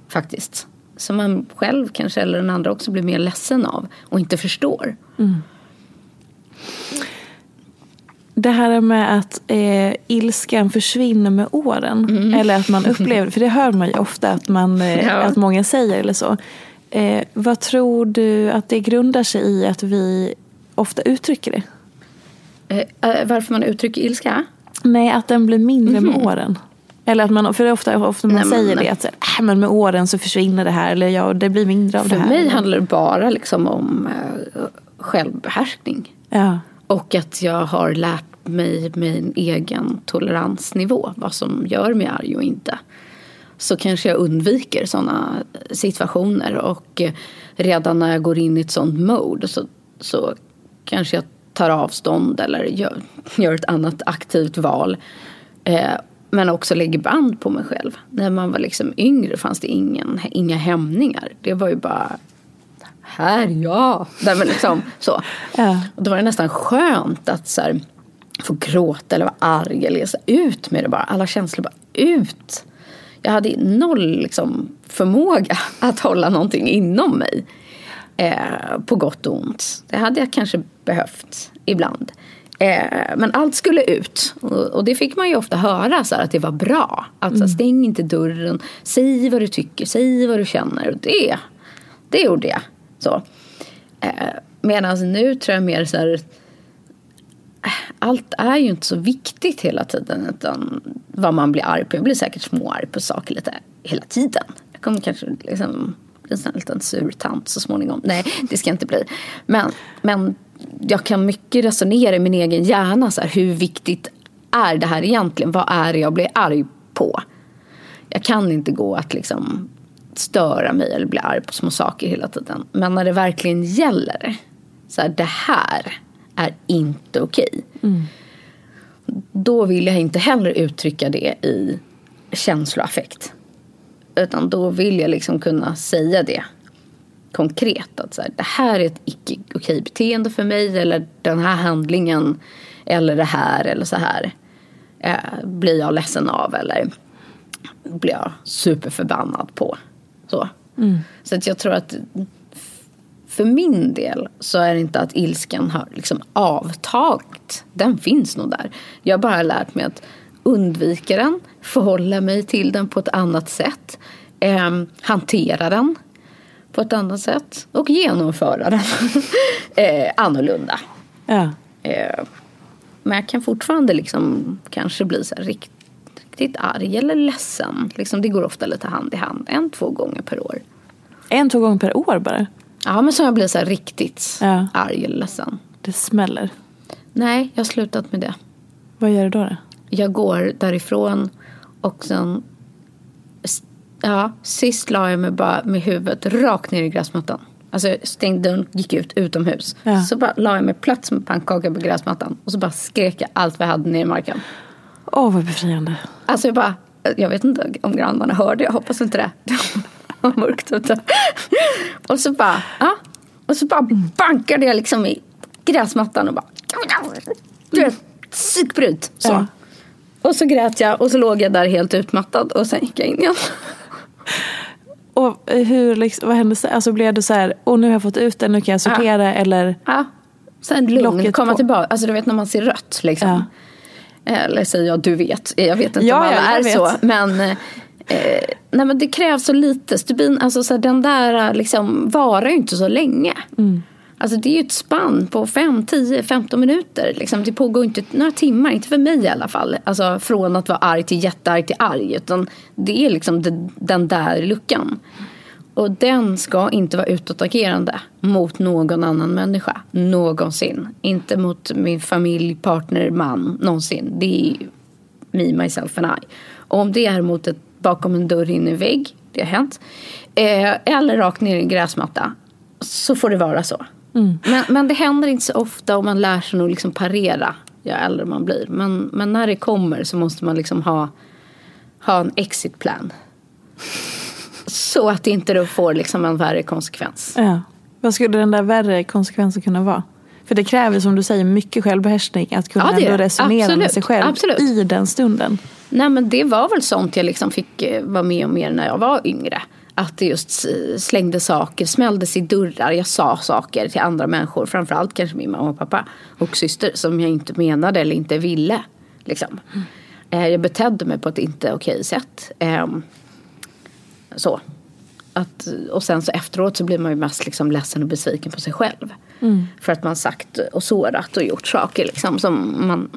Faktiskt. Som man själv kanske eller den andra också blir mer ledsen av och inte förstår. Det här med att eh, ilskan försvinner med åren. Eller att man upplever, för det hör man ju ofta att, man, eh, (laughs) Ja. att många säger eller så. Eh, vad tror du att det grundar sig i att vi ofta uttrycker det? Eh, eh, varför man uttrycker ilska? Nej, att den blir mindre med åren. Eller att man, för det är ofta, ofta man Nej, säger det, att äh, men med åren så försvinner det här. Eller ja, det blir mindre av För det här. mig handlar det bara liksom om eh, självbehärskning. Ja. Och att jag har lärt mig min egen toleransnivå. Vad som gör mig arg och inte. Så kanske jag undviker sådana situationer. Och redan när jag går in i ett sånt mode så, så kanske jag tar avstånd eller gör, gör ett annat aktivt val. Eh, men också lägger band på mig själv. När man var liksom yngre fanns det ingen, inga hämningar. Det var ju bara här ja. Nej, men liksom, så. (laughs) Ja. Och då var det nästan skönt att så här, få gråta eller vara arg eller så ut med det bara. Alla känslor bara ut. Jag hade noll liksom, förmåga (laughs) att hålla någonting inom mig. Eh, på gott och ont. Det hade jag kanske behövt ibland. Eh, men allt skulle ut. Och, och det fick man ju ofta höra så här, att det var bra. Att så här, stäng inte dörren. Säg vad du tycker. Säg vad du känner. Och det, det gjorde jag. Så. Eh, Medan nu tror jag mer så här allt är ju inte så viktigt hela tiden. Utan vad man blir arg på. Jag blir säkert småarg på saker lite hela tiden. Jag kommer kanske liksom bli en sån här liten sur tant så småningom. Nej, det ska jag inte bli. Men, men jag kan mycket resonera i min egen hjärna. Så här, hur viktigt är det här egentligen? Vad är det jag blir arg på? Jag kan inte gå att liksom störa mig eller bli arg på små saker hela tiden. Men när det verkligen gäller. Så här, det här är inte okej. Då vill jag inte heller uttrycka det i känsloaffekt. Utan då vill jag liksom kunna säga det konkret. Att så här, det här är ett icke okej beteende för mig. Eller den här handlingen. Eller det här eller så här. Eh, blir jag ledsen av eller blir jag superförbannad på. Så, så att jag tror att för min del så är det inte att ilskan har liksom avtagit. Den finns nog där. Jag har bara lärt mig att undvika den, förhålla mig till den på ett annat sätt, eh, hantera den på ett annat sätt och genomföra den (laughs) eh, annorlunda. Ja. Eh, Men jag kan fortfarande liksom kanske bli så rikt, riktigt arg eller ledsen. Liksom, det går ofta lite hand i hand. En, två gånger per år. En, två gånger per år bara? Ja, men har jag blivit så här riktigt Ja. arg eller ledsen. Det smäller. Nej, jag har slutat med det. Vad gör du då? då? Jag går därifrån och sen... Ja, sist la jag mig bara med huvudet rakt ner i gräsmattan. Alltså jag stängde dörren, gick ut utomhus. Ja. Så bara la jag mig platt som en pannkaka på gräsmattan. Och så bara skrek jag allt vad jag hade ner i marken. Åh, vad befriande. Alltså jag bara, jag vet inte om grannarna hörde, jag hoppas inte det. Var (laughs) mörkt ute. Och så bara, ja. Och så bara bankade jag liksom i gräsmattan och bara, du vet, psykbrut. Så. Ja. Och så grät jag och så låg jag där helt utmattad och sen gick jag in igen. Och hur, liksom, vad hände sen? Alltså blev du så här, och nu har jag fått ut den, nu kan jag sortera eller? Ja. Sen lugn, komma på. tillbaka. Alltså du vet när man ser rött liksom. Ja. Eller säger jag du vet. Jag vet inte Ja, om alla ja, är vet. så. Men, eh, nej, men det krävs så lite. Stubin, alltså, så här, den där liksom, varar ju inte så länge. Mm. Alltså, det är ju ett spann på 5, 10, 15 minuter. Liksom. Det pågår inte några timmar, inte för mig i alla fall. Alltså, från att vara arg till jättearg till arg. Utan det är liksom det, den där luckan. Och den ska inte vara utåtagerande mot någon annan människa. Någonsin. Inte mot min familj, partner, man. Någonsin. Det är me, myself and I. Och om det är mot ett, bakom en dörr in i en vägg, det har hänt. Eh, eller rakt ner i en gräsmatta. Så får det vara så. Men, men det händer inte så ofta och man lär sig nog liksom parera ju äldre man blir. Men, men när det kommer så måste man liksom ha, ha en exit plan. Så att det inte då får liksom en värre konsekvens. Ja. Vad skulle den där värre konsekvensen kunna vara? För det kräver som du säger mycket självbehärskning att kunna Ja, ändå resonera med Absolut. sig själv Absolut. i den stunden. Nej men det var väl sånt jag liksom fick eh, vara med om mer när jag var yngre. Att det just slängde saker, smälldes i dörrar, jag sa saker till andra människor. Framförallt kanske min mamma och pappa och syster som jag inte menade eller inte ville. Liksom. Eh, Jag betedde mig på ett inte okej sätt. Ehm, Så. Att, och sen så efteråt så blir man ju mest liksom ledsen och besviken på sig själv. För att man sagt och sårat och gjort saker liksom som man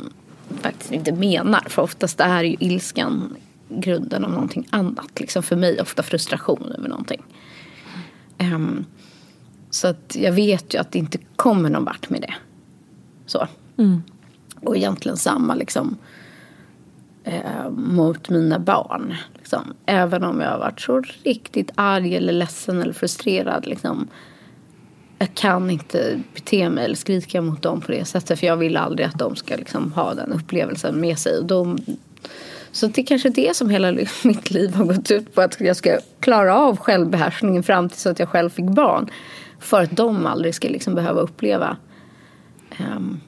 faktiskt inte menar. För oftast är ju ilskan grunden av någonting annat. Liksom för mig ofta frustration över någonting. Ehm, så att jag vet ju att det inte kommer någon vart med det. Så. Och egentligen samma liksom eh, mot mina barn. Liksom. Även om jag har varit så riktigt arg eller ledsen eller frustrerad. Liksom. Jag kan inte bete mig eller skrika mot dem på det sättet. För jag vill aldrig att de ska liksom, ha den upplevelsen med sig. De, så det är kanske det som hela (laughs) mitt liv har gått ut på. Att jag ska klara av självbehärskningen fram tills att jag själv fick barn. För att de aldrig ska liksom behöva uppleva ehm,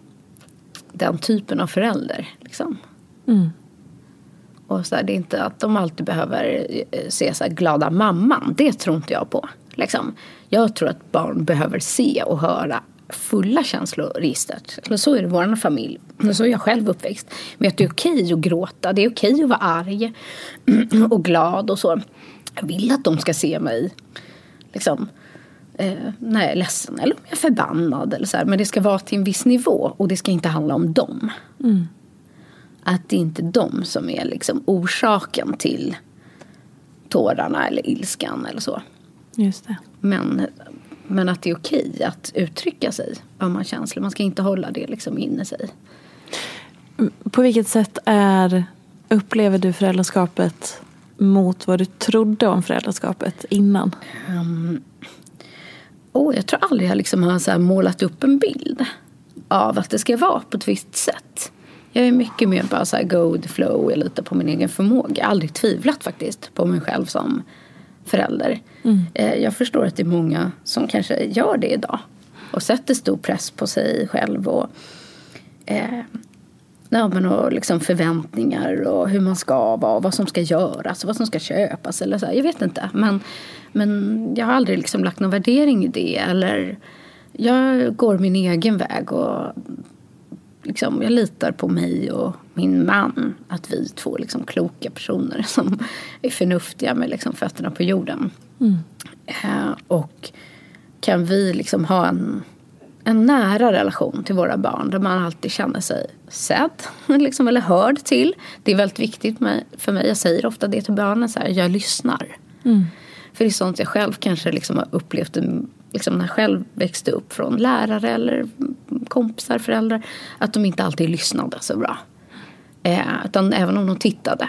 den typen av förälder. Liksom. Och så här, det är inte att de alltid behöver eh, se så här glada mamman. Det tror inte jag på. Liksom. Jag tror att barn behöver se och höra fulla känsloregistret. Så är det i vår familj. Så är jag själv uppväxt. Men att det är okej att gråta. Det är okej att vara arg. (clears throat) Och glad och så. Jag vill att de ska se mig. Liksom. Eh, när jag är ledsen eller om jag är förbannad. Eller så här. Men det ska vara till en viss nivå. Och det ska inte handla om dem. Att det inte är de som är liksom orsaken till tårarna eller ilskan eller så. Just det. Men, men att det är okej att uttrycka sig om man känslor. Man ska inte hålla det liksom inne sig. På vilket sätt är, upplever du föräldraskapet mot vad du trodde om föräldraskapet innan? Oh, jag tror aldrig jag liksom har så målat upp en bild av att det ska vara på ett visst sätt. Jag är mycket mer bara så här go with the flow. Jag litar på min egen förmåga. Jag har aldrig tvivlat faktiskt på mig själv som förälder. Eh, Jag förstår att det är många som kanske gör det idag. Och sätter stor press på sig själv. Och, eh, ja, men och liksom förväntningar och hur man ska vara. och Vad som ska göras och vad som ska köpas. Eller så. Jag vet inte. Men, men jag har aldrig liksom lagt någon värdering i det. Eller jag går min egen väg. och liksom, jag litar på mig och min man. Att vi två liksom kloka personer (laughs) som är förnuftiga med liksom fötterna på jorden. Eh, och kan vi liksom ha en, en nära relation till våra barn där man alltid känner sig sedd (laughs) liksom, eller hörd till. Det är väldigt viktigt för mig. Jag säger ofta det till barnen, så här, jag lyssnar. Mm. För det är sånt jag själv kanske liksom har upplevt liksom när jag själv växte upp från lärare eller kompisar, föräldrar. Att de inte alltid lyssnade så bra. Eh, utan även om de tittade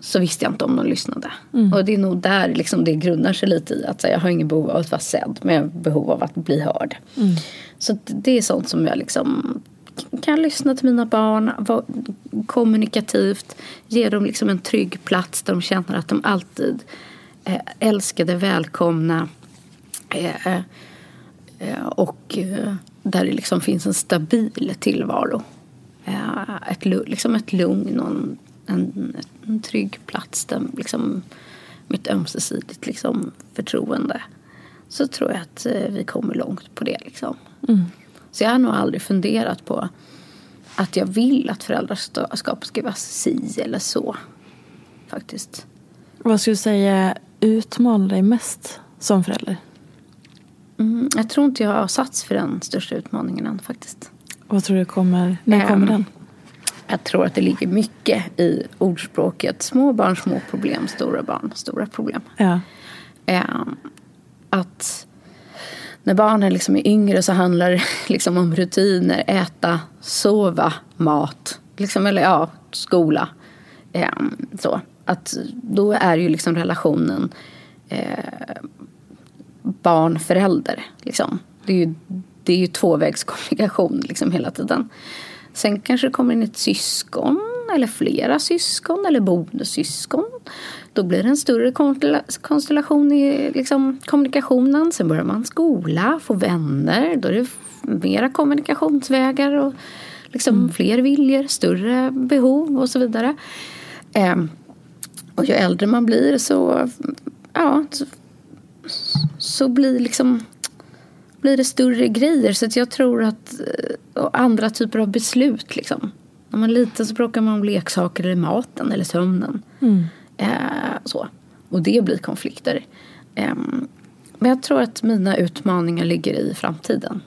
så visste jag inte om de lyssnade. Mm. Och det är nog där liksom det grundar sig lite i att här, jag har ingen behov av att vara sedd men jag har behov av att bli hörd. Mm. Så det är sånt som jag liksom kan lyssna till mina barn vara kommunikativt, ge dem liksom en trygg plats där de känner att de alltid är älskade, välkomna eh, eh, och eh, där det liksom finns en stabil tillvaro. Ett, liksom ett lugn och en, en, en trygg plats där liksom med ett ömsesidigt liksom förtroende så tror jag att vi kommer långt på det. Liksom. Mm. Så jag har nog aldrig funderat på att jag vill att föräldraskapet ska vara si eller så. Faktiskt. Vad skulle du säga utmanar dig mest som förälder? Mm, jag tror inte jag har satts för den största utmaningen än faktiskt. Vad tror du kommer, när kommer um, den? Jag tror att det ligger mycket i ordspråket små barn, små problem, stora barn, stora problem. Ja. Um, att när barnen liksom är yngre så handlar det (laughs) liksom om rutiner, äta, sova, mat, liksom, eller ja, skola. Um, så. Att då är ju liksom relationen eh, barn-förälder. Liksom. Det är ju, det är ju tvåvägskommunikation liksom hela tiden. Sen kanske det kommer in ett syskon eller flera syskon eller bonussyskon. Då blir det en större konstellation i liksom, kommunikationen. Sen börjar man skola, få vänner. Då är det mera kommunikationsvägar och liksom mm. fler viljor, större behov och så vidare. Eh, och ju äldre man blir så, ja, så, så blir liksom blir det större grejer. Så att jag tror att eh, och andra typer av beslut liksom. När man är liten så bråkar man om leksaker eller maten eller sömnen. Mm. Eh, så. Och det blir konflikter. Eh, men jag tror att mina utmaningar ligger i framtiden.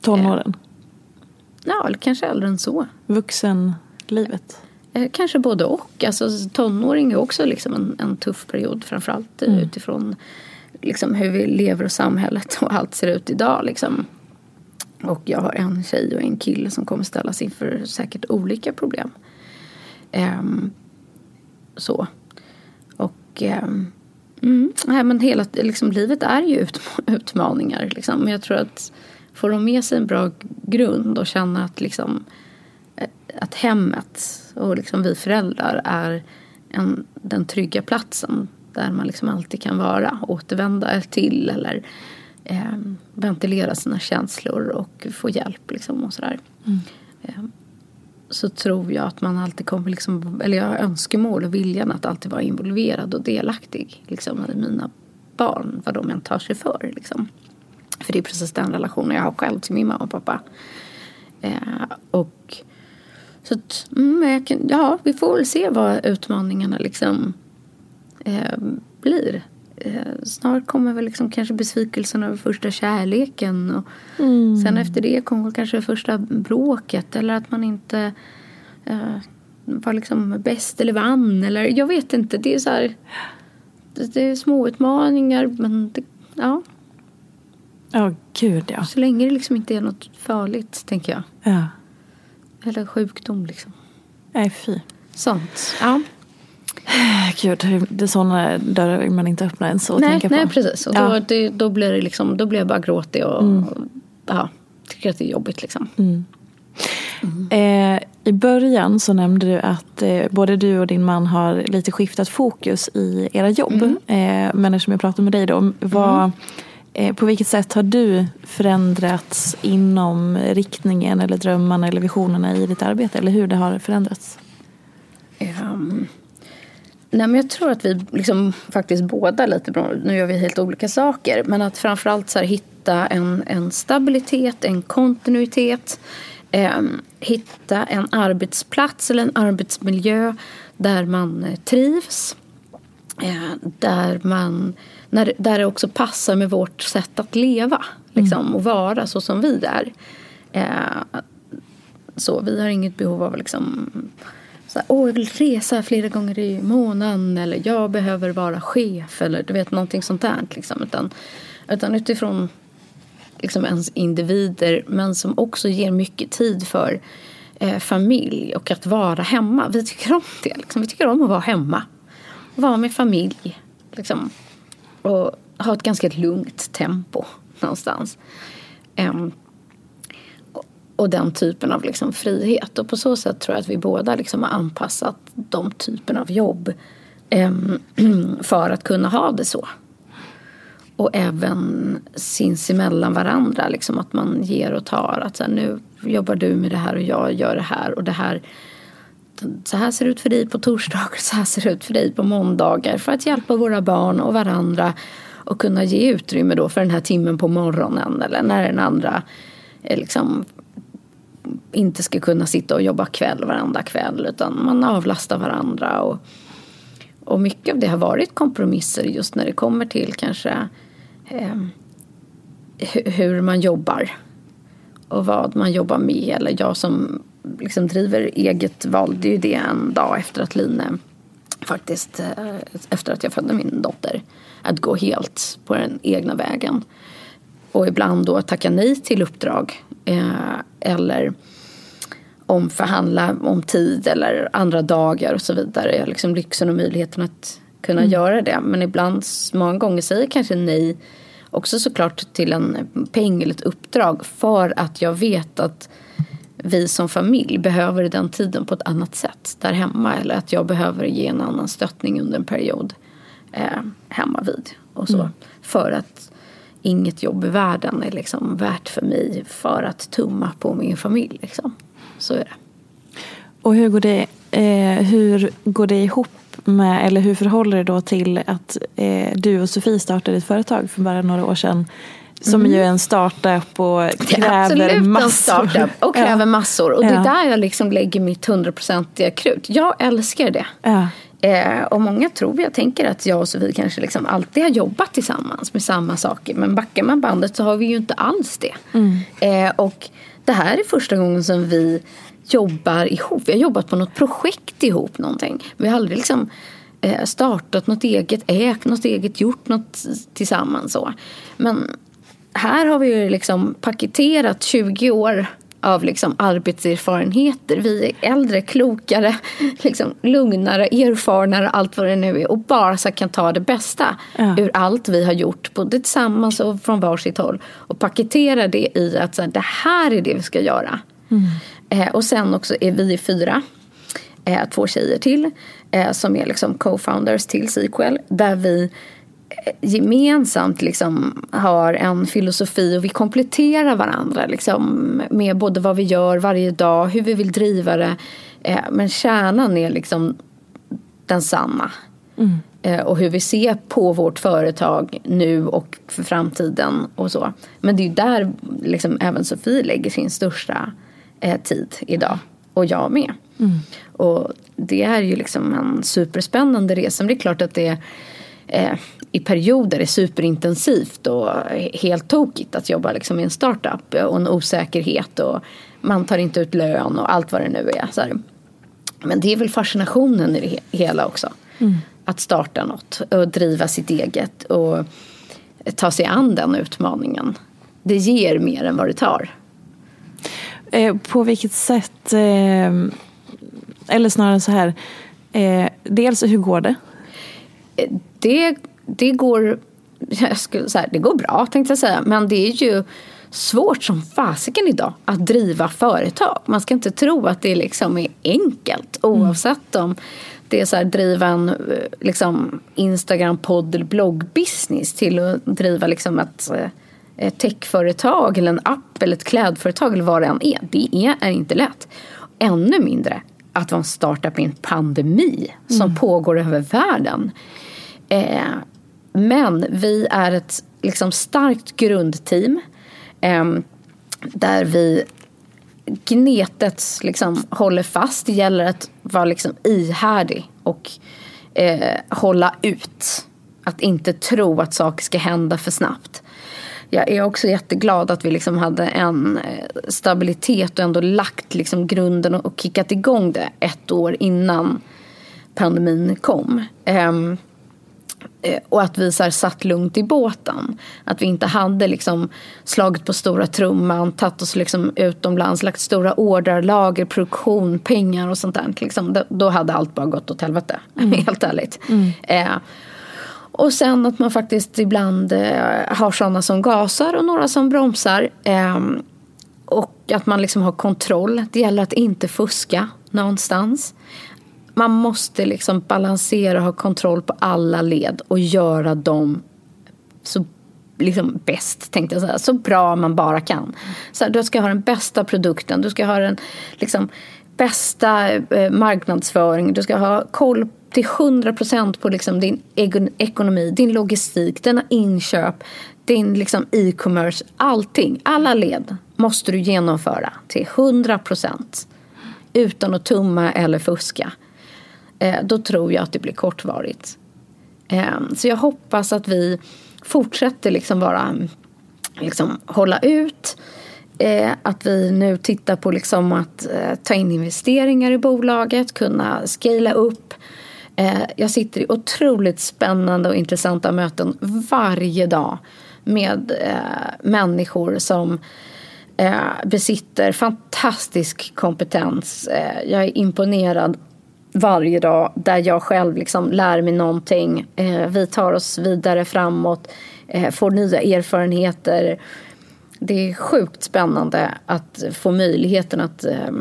Tonåren? Eh, ja, eller kanske äldre än så. Vuxenlivet? Eh, kanske både och. Alltså, tonåring är också liksom en, en tuff period. Framförallt mm. utifrån liksom, hur vi lever och samhället och allt ser ut idag. Liksom. Och jag har en tjej och en kille som kommer ställas inför säkert olika problem. Um, så. Och um, mm, nej, men hela liksom, livet är ju utmaningar. Liksom. Men jag tror att får de med sig en bra grund och känna att, liksom, eh, att hemmet och liksom vi föräldrar är en, den trygga platsen där man liksom alltid kan vara, återvända till eller eh, ventilera sina känslor och få hjälp. Liksom och sådär. Mm. Eh, så tror jag att man alltid kommer, liksom, eller jag har önskemål och viljan att alltid vara involverad och delaktig liksom, i mina barn, vad de än tar sig för. Liksom. För det är precis den relationen jag har själv till min mamma och pappa. Eh, och så att, mm, kan, ja, vi får väl se vad utmaningarna liksom eh, blir. Eh, snart kommer väl liksom kanske besvikelsen över första kärleken. Och mm. Sen efter det kommer kanske första bråket. Eller att man inte eh, var liksom bäst eller vann. Eller jag vet inte. Det är så här, det, det är små utmaningar men det, ja. Ja, oh, gud ja. Så länge det liksom inte är något farligt, tänker jag. Ja. Eller sjukdom liksom. Nej, fy. Sånt. Ja. (sighs) Gud, det är sådana dörrar man inte öppna ens och nej, tänka på. Nej, precis. Och då, ja. det, då, blir det liksom, då blir jag bara gråtig och, mm. och ja, tycker att det är jobbigt. Liksom. Mm. Mm. Eh, I början så nämnde du att eh, både du och din man har lite skiftat fokus i era jobb. Mm. Eh, men eftersom jag pratar med dig då, vad, mm. eh, på vilket sätt har du förändrats inom riktningen eller drömmarna eller visionerna i ditt arbete? Eller hur det har förändrats? Um, Nej, men jag tror att vi liksom faktiskt båda lite bra, nu gör vi helt olika saker, men att framförallt så här, hitta en, en stabilitet, en kontinuitet, eh, hitta en arbetsplats eller en arbetsmiljö där man eh, trivs, eh, där man när, där det också passar med vårt sätt att leva liksom, och vara så som vi är. Eh, så vi har inget behov av liksom så här, Åh, jag vill resa flera gånger i månaden eller jag behöver vara chef eller du vet någonting sånt där. Liksom. Utan, utan utifrån liksom ens individer men som också ger mycket tid för eh, familj och att vara hemma. Vi tycker om det. Liksom. Vi tycker om att vara hemma. Vara med familj. Liksom. Och ha ett ganska lugnt tempo någonstans. Um, och den typen av liksom frihet. Och på så sätt tror jag att vi båda liksom har anpassat de typen av jobb eh, (clears throat) för att kunna ha det så. Och även sinsemellan varandra, liksom att man ger och tar. Att så här, nu jobbar du med det här och jag gör det här och det här så här ser det ut för dig på torsdagar, så här ser det ut för dig på måndagar. För att hjälpa våra barn och varandra och kunna ge utrymme då för den här timmen på morgonen eller när den andra eh, liksom inte ska kunna sitta och jobba kväll varenda kväll utan man avlastar varandra. Och, och mycket av det har varit kompromisser just när det kommer till kanske eh, hur man jobbar och vad man jobbar med. Eller jag som liksom driver eget valde ju det en dag efter att Line faktiskt eh, efter att jag födde min dotter att gå helt på den egna vägen. Och ibland då tacka nej till uppdrag eh, eller omförhandla om tid eller andra dagar och så vidare. Jag har liksom lyxen och möjligheten att kunna mm. göra det. Men ibland, många gånger säger jag kanske nej också såklart till en peng eller ett uppdrag för att jag vid att vi som familj behöver den tiden på ett annat sätt där hemma eller att jag behöver ge en annan stöttning under en period eh, hemma vid och så. Mm. För att inget jobb i världen är liksom värt för mig för att tumma på min familj. Liksom. Så är det. Och hur går det, eh, hur går det ihop med, eller hur förhåller det då till att eh, du och Sofie startade ett företag för bara några år sedan som mm. ju är en startup och (laughs) kräver massor. och kräver ja. massor. Och det är där jag liksom lägger mitt hundraprocentiga krut. Jag älskar det. Ja. Eh, och många tror, jag tänker att jag och Sofie kanske liksom alltid har jobbat tillsammans med samma saker. Men backar man bandet så har vi ju inte alls det. Mm. Eh, och det här är första gången som vi jobbar ihop. Vi har jobbat på något projekt ihop någonting. Vi har aldrig liksom eh, startat något eget, ägt något eget, gjort något tillsammans så. Men här har vi ju liksom paketerat 20 år av liksom arbetserfarenheter. Vi är äldre, klokare, liksom lugnare, erfarnare, allt vad det nu är. Och bara så kan ta det bästa ja. ur allt vi har gjort, både tillsammans och från varsitt håll. Och paketera det i att så här, det här är det vi ska göra. Mm. Eh, och sen också är vi fyra, eh, två tjejer till, eh, som är liksom co-founders till Sequel. Där vi gemensamt liksom har en filosofi och vi kompletterar varandra liksom med både vad vi gör varje dag, hur vi vill driva det. Eh, men kärnan är liksom densamma. Mm. Eh, och hur vi ser på vårt företag nu och för framtiden och så. Men det är ju där liksom även Sofie lägger sin största eh, tid idag. Och jag med. Mm. Och det är ju liksom en superspännande resa. Men det är klart att det är eh, i perioder är superintensivt och helt tokigt att jobba liksom i en startup och en osäkerhet och man tar inte ut lön och allt vad det nu är. Så Men det är väl fascinationen i det hela också. Mm. Att starta något och driva sitt eget och ta sig an den utmaningen. Det ger mer än vad det tar. Eh, på vilket sätt, eh, eller snarare så här, eh, dels hur går det? Det, det går jag skulle säga, det går bra tänkte jag säga. Men det är ju svårt som fasiken idag att driva företag. Man ska inte tro att det liksom är enkelt oavsett om det är så här, driva en liksom, Instagram-podd eller bloggbusiness till att driva liksom ett, ett techföretag eller en app eller ett klädföretag eller vad det än är. Det är, är inte lätt. Ännu mindre att vara en startup i en pandemi som mm. pågår över världen. Eh, men vi är ett liksom, starkt grundteam eh, där vi gnetet liksom, håller fast. Det gäller att vara liksom, ihärdig och eh, hålla ut. att inte tro att saker ska hända för snabbt. Jag är också jätteglad att vi liksom hade en eh, stabilitet och ändå lagt liksom grunden och kickat igång det ett år innan pandemin kom. Um, och att vi så här, satt lugnt i båten. Att vi inte hade liksom slagit på stora trumman, tagit oss liksom utomlands, lagt stora order, lager, produktion, pengar och sånt där. Liksom, då hade allt bara gått åt helvete, (laughs) mm. helt ärligt. Mm. Eh, och sen att man faktiskt ibland eh, har sådana som gasar och några som bromsar. Eh, och att man liksom har kontroll. Det gäller att inte fuska någonstans man måste liksom balansera och ha kontroll på alla led och göra dem så liksom bäst, tänkte jag säga. Så bra man bara kan. Så här, du ska ha den bästa produkten, du ska ha den liksom, bästa eh, marknadsföringen, du ska ha koll till 100 procent på liksom din ekonomi, din logistik, dina inköp, din liksom e-commerce, allting. Alla led måste du genomföra till 100 procent utan att tumma eller fuska Eh, då tror jag att det blir kortvarigt. Ehm, så jag hoppas att vi fortsätter liksom bara liksom hålla ut. Eh, att vi nu tittar på liksom att eh, ta in investeringar i bolaget, kunna scala upp. Jag sitter i otroligt spännande och intressanta möten varje dag med människor som besitter fantastisk kompetens. jag är imponerad varje dag där jag själv liksom lär mig någonting. Eh, vi tar oss vidare framåt, eh, får nya erfarenheter. Det är sjukt spännande att få möjligheten att eh,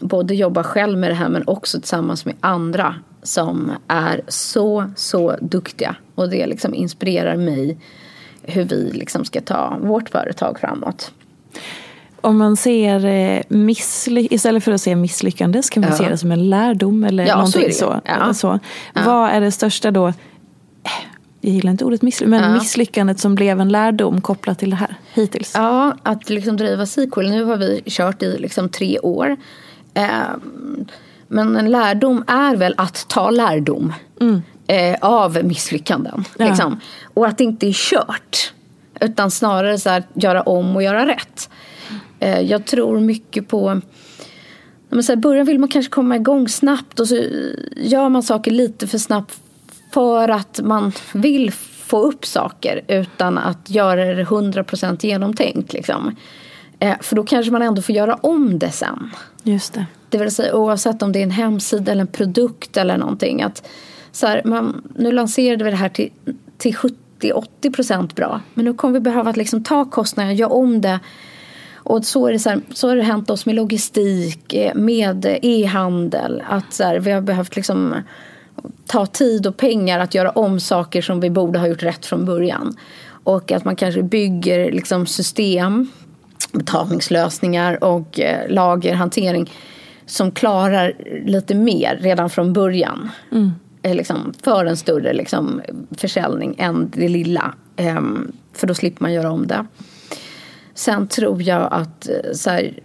både jobba själv med det här men också tillsammans med andra som är så, så duktiga. Och det liksom inspirerar mig hur vi liksom ska ta vårt företag framåt om man ser eh, missly- istället för att se misslyckande så kan man ja. se det som en lärdom eller ja, någonting så. så. Ja. så. Vad är det största då, jag gillar inte ordet misslyckande, men misslyckandet som blev en lärdom kopplat till det här hittills? Ja, att liksom driva Sequel. Nu har vi kört i liksom tre år. Ehm, men en lärdom är väl att ta lärdom mm. Eh, av misslyckanden. Liksom. Och att det inte är kört. Utan snarare så här, göra om och göra rätt. Eh, jag tror mycket på men så här, början vill man kanske komma igång snabbt och så gör man saker lite för snabbt för att man vill få upp saker utan att göra det 100% genomtänkt. Liksom. Eh, för då kanske man ändå får göra om det sen. Just det. Det vill säga oavsett om det är en hemsida eller en produkt eller någonting. Att, så här, man, nu lanserade vi det här till, till 70-80% bra. Men nu kommer vi behöva liksom ta kostnaden, göra om det och så, är det så, här, så har det hänt oss med logistik, eh, med e-handel. Att så här, vi har behövt liksom ta tid och pengar att göra om saker som vi borde ha gjort rätt från början. Och att man kanske bygger liksom system, betalningslösningar och eh, lagerhantering som klarar lite mer redan från början. Mm. Eh, liksom, för en större liksom, försäljning än det lilla. Um, för då slipper man göra om det. Sen tror jag att eh, så här,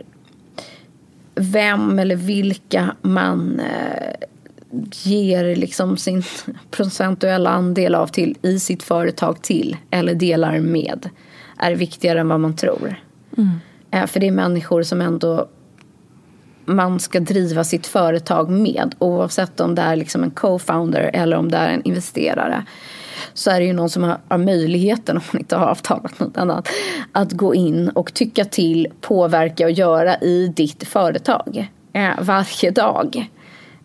vem eller vilka man eh, ger liksom sin (laughs) procentuella andel av till i sitt företag till eller delar med är viktigare än vad man tror. Mm. Eh, för det är människor som ändå man ska driva sitt företag med oavsett om det är liksom en co-founder eller om det är en investerare så är det ju någon som har, har möjligheten, (laughs) om man inte har avtalat något annat, att gå in och tycka till, påverka och göra i ditt företag eh, varje dag.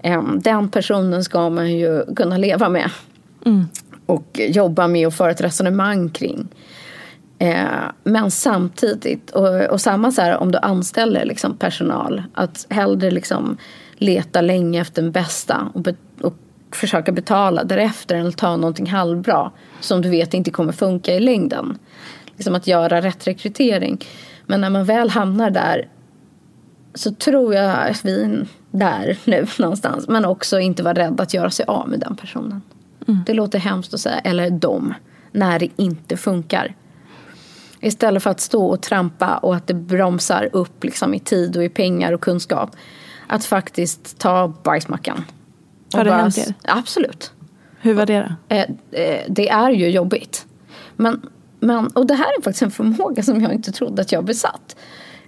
Eh, den personen ska man ju kunna leva med. Mm. Och jobba med och föra ett resonemang kring. Eh, men samtidigt, och, och samma så här om du anställer liksom personal, att hellre liksom leta länge efter den bästa och, be, och försöka betala därefter att ta någonting halvbra som du vet inte kommer funka i längden. Liksom att göra rätt rekrytering. Men när man väl hamnar där så tror jag att vi är där nu (laughs) någonstans. Men också inte vara rädd att göra sig av med den personen. Mm. Det låter hemskt att säga, eller dem, när det inte funkar. Istället för att stå och trampa och att det bromsar upp liksom i tid och i pengar och kunskap. Att faktiskt ta bajsmackan har det bara, hänt er? Absolut. Hur var det då? Eh, eh, det är ju jobbigt. Men, men, och det här är faktiskt en förmåga som jag inte trodde att jag besatt.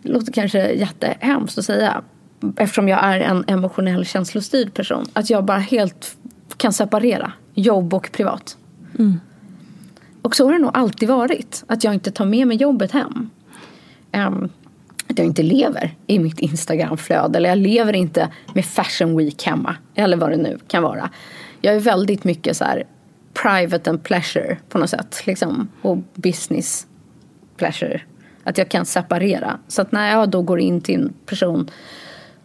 Det låter kanske jättehemskt att säga. Eftersom jag är en emotionell känslostyrd person. Att jag bara helt kan separera jobb och privat. Och så har det nog alltid varit. Att jag inte tar med mig jobbet hem. Ehm, att jag inte lever i mitt Instagramflöde. Eller jag lever inte med Fashion Week hemma. Eller vad det nu kan vara. Jag är väldigt mycket så här private and pleasure på något sätt. Liksom, och business pleasure. Att jag kan separera. Så att när jag då går in till en person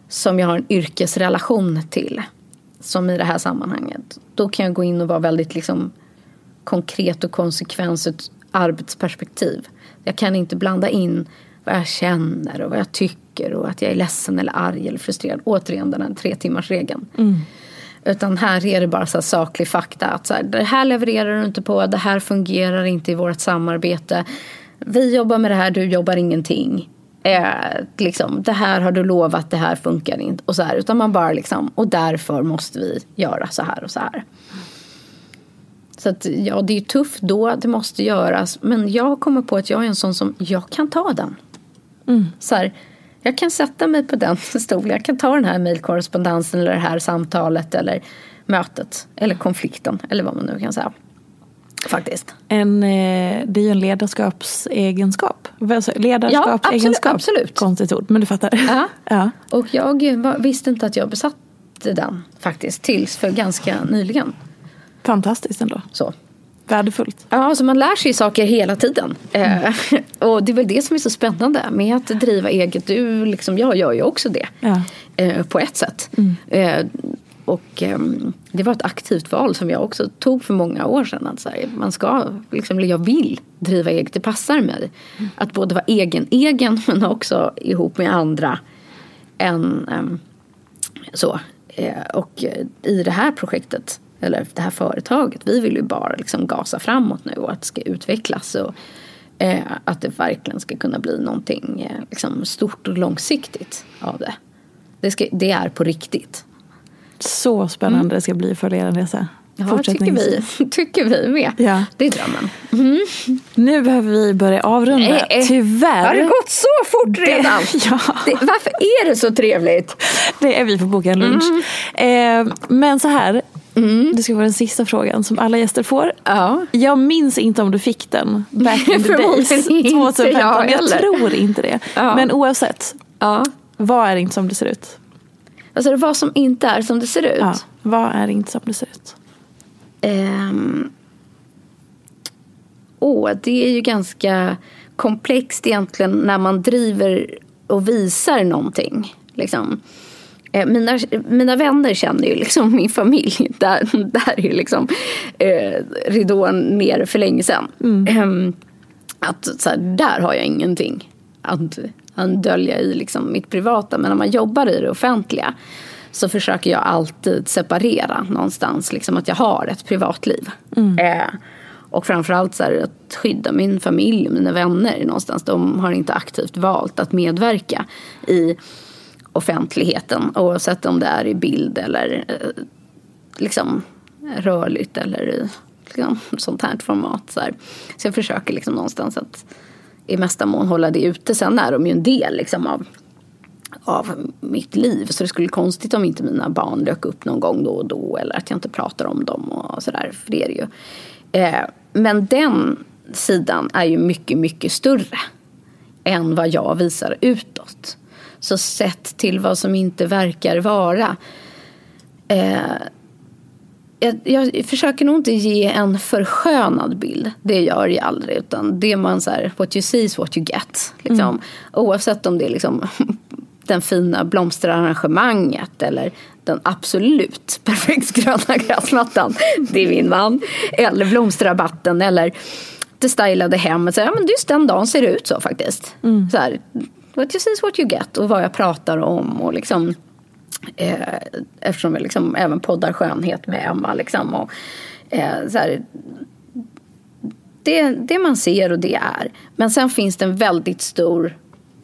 som jag har en yrkesrelation till. Som i det här sammanhanget. Då kan jag gå in och vara väldigt liksom konkret och konsekvens ur ett arbetsperspektiv. Jag kan inte blanda in vad jag känner och vad jag tycker och att jag är ledsen eller arg eller frustrerad. Återigen den här tre timmars regeln. Utan här är det bara så saklig fakta. Att så här, det här levererar du inte på, det här fungerar inte i vårt samarbete. Vi jobbar med det här, du jobbar ingenting. Eh, liksom, det här har du lovat, det här funkar inte. Och, så här, utan man bara liksom, och därför måste vi göra så här och så här. Så att, ja, det är tufft då, det måste göras. Men jag kommer på att jag är en sån som, jag kan ta den. Så här, jag kan sätta mig på den (laughs) stolen, jag kan ta den här mejlkorrespondensen eller det här samtalet eller mötet. Eller konflikten, eller vad man nu kan säga. Faktiskt. En, eh, det är ju en ledarskapsegenskap. Ledarskapsegenskap. Ja, absolut, absolut. Konstigt ord, men du fattar. Ja. (laughs) ja. Och jag var, visste inte att jag besatte den faktiskt, tills för ganska nyligen. Fantastiskt ändå. Så. Värdefullt. Ja, alltså man lär sig saker hela tiden. Eh, (laughs) och det är väl det som är så spännande med att driva eget. Du, liksom, jag gör ju också det. Ja. Eh, på ett sätt. Eh, och ehm, det var ett aktivt val som jag också tog för många år sedan. Att så här, man ska, liksom, jag vill driva eget, det passar mig. Att både vara egen-egen (laughs) men också ihop med andra. Än, ehm, så. Och i det här projektet, eller det här företaget, vi vill ju bara liksom gasa framåt nu och att det ska utvecklas. Och, eh, att det verkligen ska kunna bli någonting eh, liksom stort och långsiktigt av det. Det, ska, det är på riktigt. Så spännande det ska bli för er resa. Ja, tycker vi, (laughs) tycker vi med. Ja. Det är drömmen. Nu behöver vi börja avrunda. Eh, eh, Tyvärr. Har det gått så fort redan? (laughs) ja. Det, varför är det så trevligt? Det är vi på boka en lunch. Mm. Eh, men så här. Det ska vara den sista frågan som alla gäster får. Ja. Jag minns inte om du fick den back in the (laughs) days. Förmodligen inte 2015. jag Jag, tror inte det. Ja. Men oavsett. ja. Vad är inte som det ser ut? Alltså vad som inte är som det ser ut. Ja. Vad är inte som det ser ut? Ehm, åh, det är ju ganska komplext egentligen när man driver och visar någonting. Liksom. Eh, Mina, mina vänner känner ju liksom (laughs) min familj. Där, där är liksom eh, ridån ner för länge sedan. Ehm, att så här, där har jag ingenting att, att dölja i liksom mitt privata. Men när man jobbar i det offentliga så försöker jag alltid separera någonstans. Liksom att jag har ett privatliv. Eh, och framförallt så här, att skydda min familj och mina vänner någonstans. De har inte aktivt valt att medverka i offentligheten. Oavsett om det är i bild eller eh, liksom rörligt eller i liksom, sånt här format. Så, här. så jag försöker liksom någonstans att i mesta mån hålla det ute. Sen är de ju en del liksom av, av mitt liv. Så det skulle vara konstigt om inte mina barn dök upp någon gång då och då. Eller att jag inte pratar om dem och sådär. För det är det ju. Eh, men den sidan är ju mycket, mycket större än vad jag visar utåt. Så sett till vad som inte verkar vara. Eh, jag, jag försöker nog inte ge en förskönad bild. Det gör jag aldrig. Utan det man så här, what you see is what you get. Liksom. Oavsett om det är liksom (laughs) den fina blomsterarrangemanget eller den absolut (laughs) perfekt gröna gräsmattan. Det är min man. Eller blomsterrabatten eller det stylade hemmet. Så, ja, men just den dagen ser det ut så faktiskt. Så här, see is what you get. Och vad jag pratar om. Och liksom, eh, eftersom jag liksom även poddar skönhet med Emma. Liksom, och, eh, så här, det, det man ser och det är. Men sen finns det en väldigt stor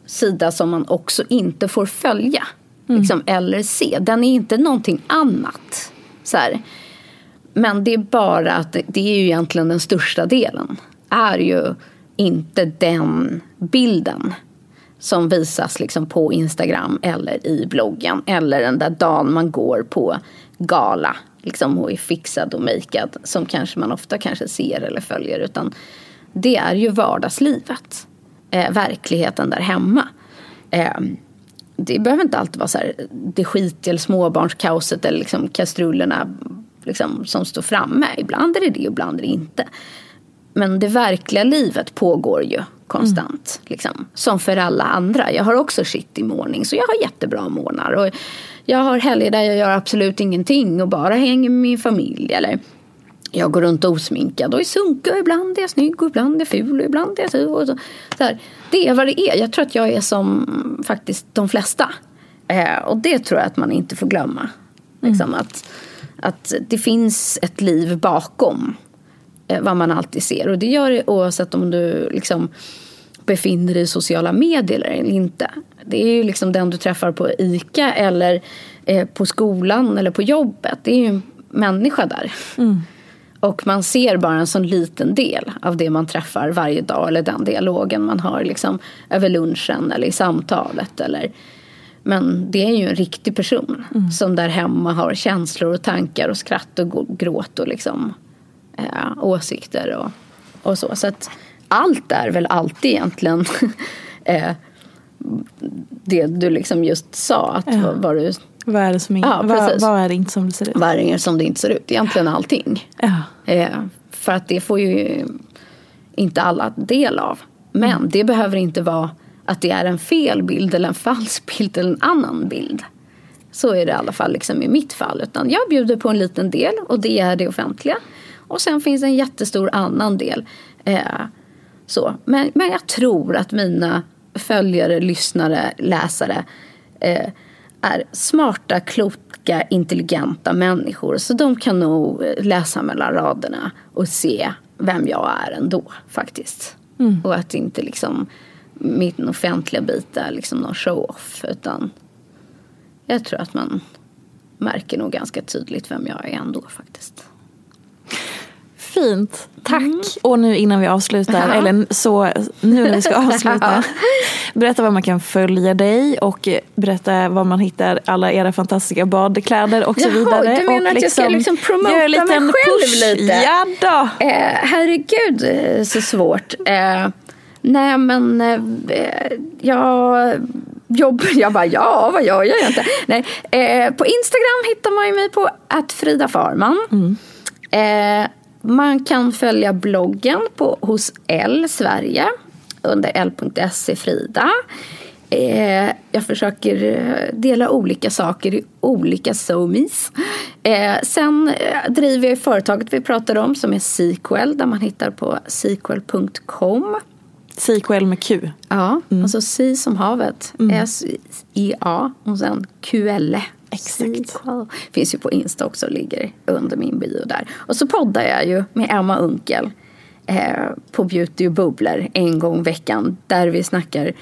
sida som man också inte får följa. Liksom, eller se. Den är inte någonting annat. Så här. Men det är bara att det är ju egentligen den största delen. Är ju inte den bilden som visas liksom på Instagram eller i bloggen. Eller den där dagen man går på gala liksom, och är fixad och makead. Som kanske man ofta kanske ser eller följer. Utan det är ju vardagslivet. Eh, verkligheten där hemma. Eh, det behöver inte alltid vara så här, det skit eller småbarnskaoset eller liksom kastrullerna liksom, som står framme. Ibland är det det, ibland är det inte. Men det verkliga livet pågår ju konstant. Mm. Liksom, som för alla andra. Jag har också shit i morning så jag har jättebra morgnar. Och jag har helger där jag gör absolut ingenting och bara hänger med min familj. Eller jag går runt osminkad och är sunkig och ibland är jag snygg och ibland är jag ful och ibland är jag så. Och så. så här, det är vad det är. Jag tror att jag är som faktiskt de flesta. Eh, och det tror jag att man inte får glömma. Liksom mm. att, att det finns ett liv bakom vad man alltid ser. Och det gör det oavsett om du liksom befinner dig i sociala medier eller inte. Det är ju liksom den du träffar på ICA eller eh, på skolan eller på jobbet. Det är ju en människa där. Mm. Och man ser bara en sån liten del av det man träffar varje dag eller den dialogen man har liksom över lunchen eller i samtalet. Eller, men det är ju en riktig person mm. som där hemma har känslor och tankar och skratt och gråt och liksom, eh, åsikter och, och så. Så att allt är väl alltid egentligen (laughs) eh, det du liksom just sa. Att ja. vad, vad du vad är det som inte, ja, vad, vad, är det inte som det ser ut? Vad är det som det inte ser ut? Egentligen allting. Ja. Eh, för att det får ju inte alla del av. Men mm. det behöver inte vara att det är en fel bild eller en (laughs) falsk bild eller en annan bild. Så är det i alla fall liksom i mitt fall. Utan jag bjuder på en liten del och det är det offentliga. Och sen finns en jättestor annan del. Eh, så. Men, men jag tror att mina följare, lyssnare, läsare eh, är smarta, kloka, intelligenta människor. Så de kan nog läsa mellan raderna och se vem jag är ändå faktiskt. Mm. Och att inte liksom min offentliga bit är liksom någon show-off. Utan jag tror att man märker nog ganska tydligt vem jag är ändå faktiskt. Fint. Tack. Mm. Och nu innan vi avslutar, ja. eller så nu när vi ska (laughs) avsluta. berätta var man kan följa dig och berätta var man hittar alla era fantastiska badkläder och så Jaha, vidare. Du menar och att jag ska liksom, liksom promota mig själv push. lite? Ja då. Eh, herregud, eh, så svårt. Eh, nej men eh, jag jobbar, jag bara ja, vad gör jag inte? Nej, eh, på Instagram hittar man ju mig på att Frida Farman. Mm. Eh, man kan följa bloggen på, hos L Sverige under l.se Frida. Eh, jag försöker eh, dela olika saker i olika somis. Eh, sen eh, driver jag företaget vi pratade om som är Sequel där man hittar på sequel.com. Sequel med Q. Ja, mm. alltså C som havet. Mm. S-I-A och sen QL. Exakt. Finns ju på Insta också, ligger under min bio där. Och så poddar jag ju med Emma Unkel eh, på Beauty och bubblor en gång i veckan. Där vi snackar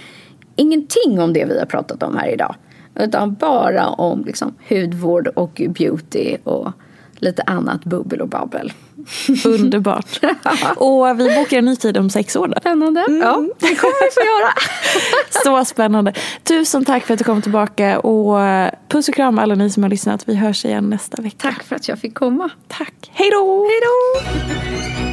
ingenting om det vi har pratat om här idag. Utan bara om liksom, hudvård och beauty och lite annat bubbel och babbel. (laughs) Underbart. Och vi bokar en ny tid om sex år. Då. Spännande. Mm. Ja, det kommer vi få göra. (laughs) Så spännande. Tusen tack för att du kom tillbaka. Och puss och kram alla ni som har lyssnat. Vi hörs igen nästa vecka. Tack för att jag fick komma. Tack. Hej då. Hej då.